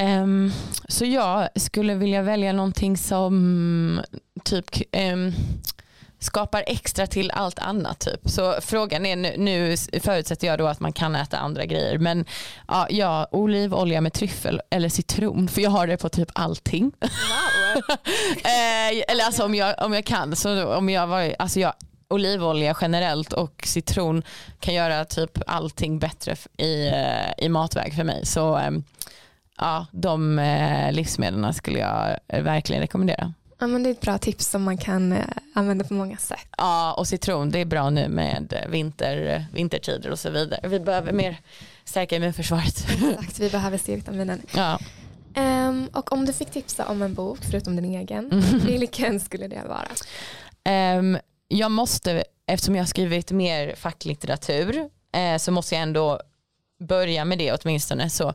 Speaker 2: Um, så jag skulle vilja välja någonting som typ um, skapar extra till allt annat typ. Så frågan är nu, nu förutsätter jag då att man kan äta andra grejer men ja, ja, olivolja med tryffel eller citron för jag har det på typ allting. Wow. eh, eller alltså om jag, om jag kan så om jag var, alltså jag olivolja generellt och citron kan göra typ allting bättre i, eh, i matväg för mig. Så ehm, ja, de eh, livsmedlen skulle jag verkligen rekommendera.
Speaker 1: Ja, men det är ett bra tips som man kan eh, använda på många sätt.
Speaker 2: Ja och citron det är bra nu med vinter, vintertider och så vidare. Vi behöver mer stärka immunförsvaret.
Speaker 1: Exakt, vi behöver C-vitaminen. Ja. Um, och om du fick tipsa om en bok förutom din egen, mm. vilken skulle det vara?
Speaker 2: Um, jag måste, eftersom jag har skrivit mer facklitteratur eh, så måste jag ändå börja med det åtminstone. Så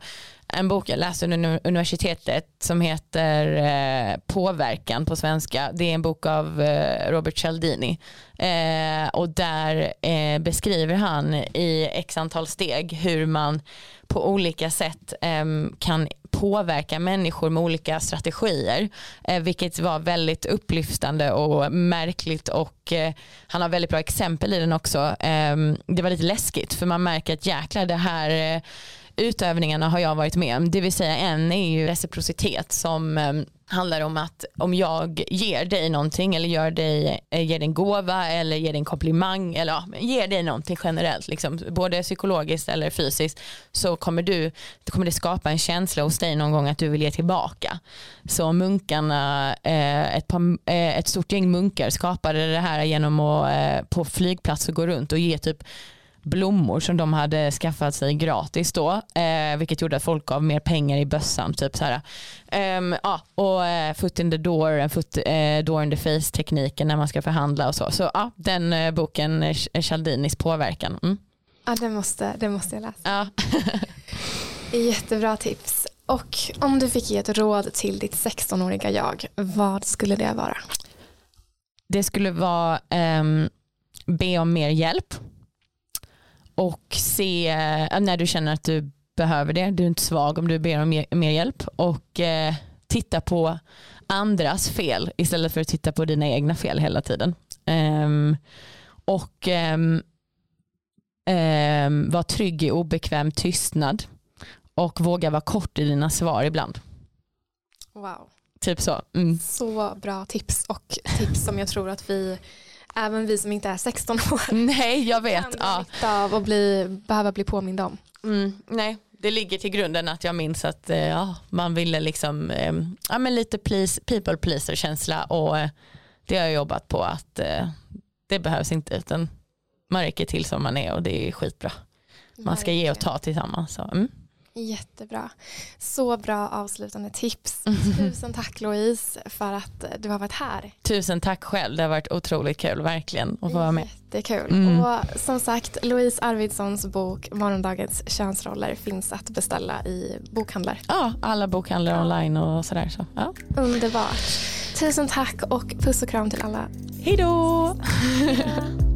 Speaker 2: en bok jag läste under universitetet som heter eh, Påverkan på svenska. Det är en bok av eh, Robert Cialdini. Eh, och där eh, beskriver han i x antal steg hur man på olika sätt ehm, kan påverka människor med olika strategier. Eh, vilket var väldigt upplyftande och märkligt och eh, han har väldigt bra exempel i den också. Ehm, det var lite läskigt för man märker att jäklar det här eh, utövningarna har jag varit med om. Det vill säga en är ju reciprocitet som ehm, handlar om att om jag ger dig någonting eller gör dig, eh, ger dig en gåva eller ger dig en komplimang eller ja, ger dig någonting generellt, liksom, både psykologiskt eller fysiskt så kommer, du, det kommer det skapa en känsla hos dig någon gång att du vill ge tillbaka. Så munkarna, eh, ett, par, eh, ett stort gäng munkar skapade det här genom att på flygplatser gå runt och ge typ blommor som de hade skaffat sig gratis då, eh, vilket gjorde att folk gav mer pengar i bössan. Typ så här. Um, ja, och eh, foot in the door, foot, eh, door in the face tekniken när man ska förhandla och så. Så ja, den eh, boken, eh, Cialdinis påverkan. Mm.
Speaker 1: Ja, det måste, det måste jag läsa. Ja. Jättebra tips. Och om du fick ge ett råd till ditt 16-åriga jag, vad skulle det vara?
Speaker 2: Det skulle vara um, be om mer hjälp och se eh, när du känner att du behöver det. Du är inte svag om du ber om mer, mer hjälp och eh, titta på andras fel istället för att titta på dina egna fel hela tiden. Um, och um, um, var trygg i obekväm tystnad och våga vara kort i dina svar ibland.
Speaker 1: Wow.
Speaker 2: Typ så. Mm.
Speaker 1: Så bra tips och tips som jag tror att vi även vi som inte är 16 år
Speaker 2: Nej jag vet.
Speaker 1: kan
Speaker 2: Ja.
Speaker 1: nytta av och bli, behöva bli påmind om.
Speaker 2: Mm, nej, det ligger till grunden att jag minns att eh, ja, man ville liksom, eh, ja, men lite please, people pleaser känsla och eh, det har jag jobbat på att eh, det behövs inte utan man räcker till som man är och det är skitbra. Man ska ge och ta tillsammans. Så, mm.
Speaker 1: Jättebra. Så bra avslutande tips. Tusen tack Louise för att du har varit här.
Speaker 2: Tusen tack själv, det har varit otroligt kul verkligen att få vara med.
Speaker 1: Jättekul.
Speaker 2: Mm.
Speaker 1: Och som sagt, Louise Arvidssons bok Morgondagens könsroller finns att beställa i bokhandlar.
Speaker 2: Ja, alla bokhandlar online och sådär. Så, ja.
Speaker 1: Underbart. Tusen tack och puss och kram till alla.
Speaker 2: Hej då!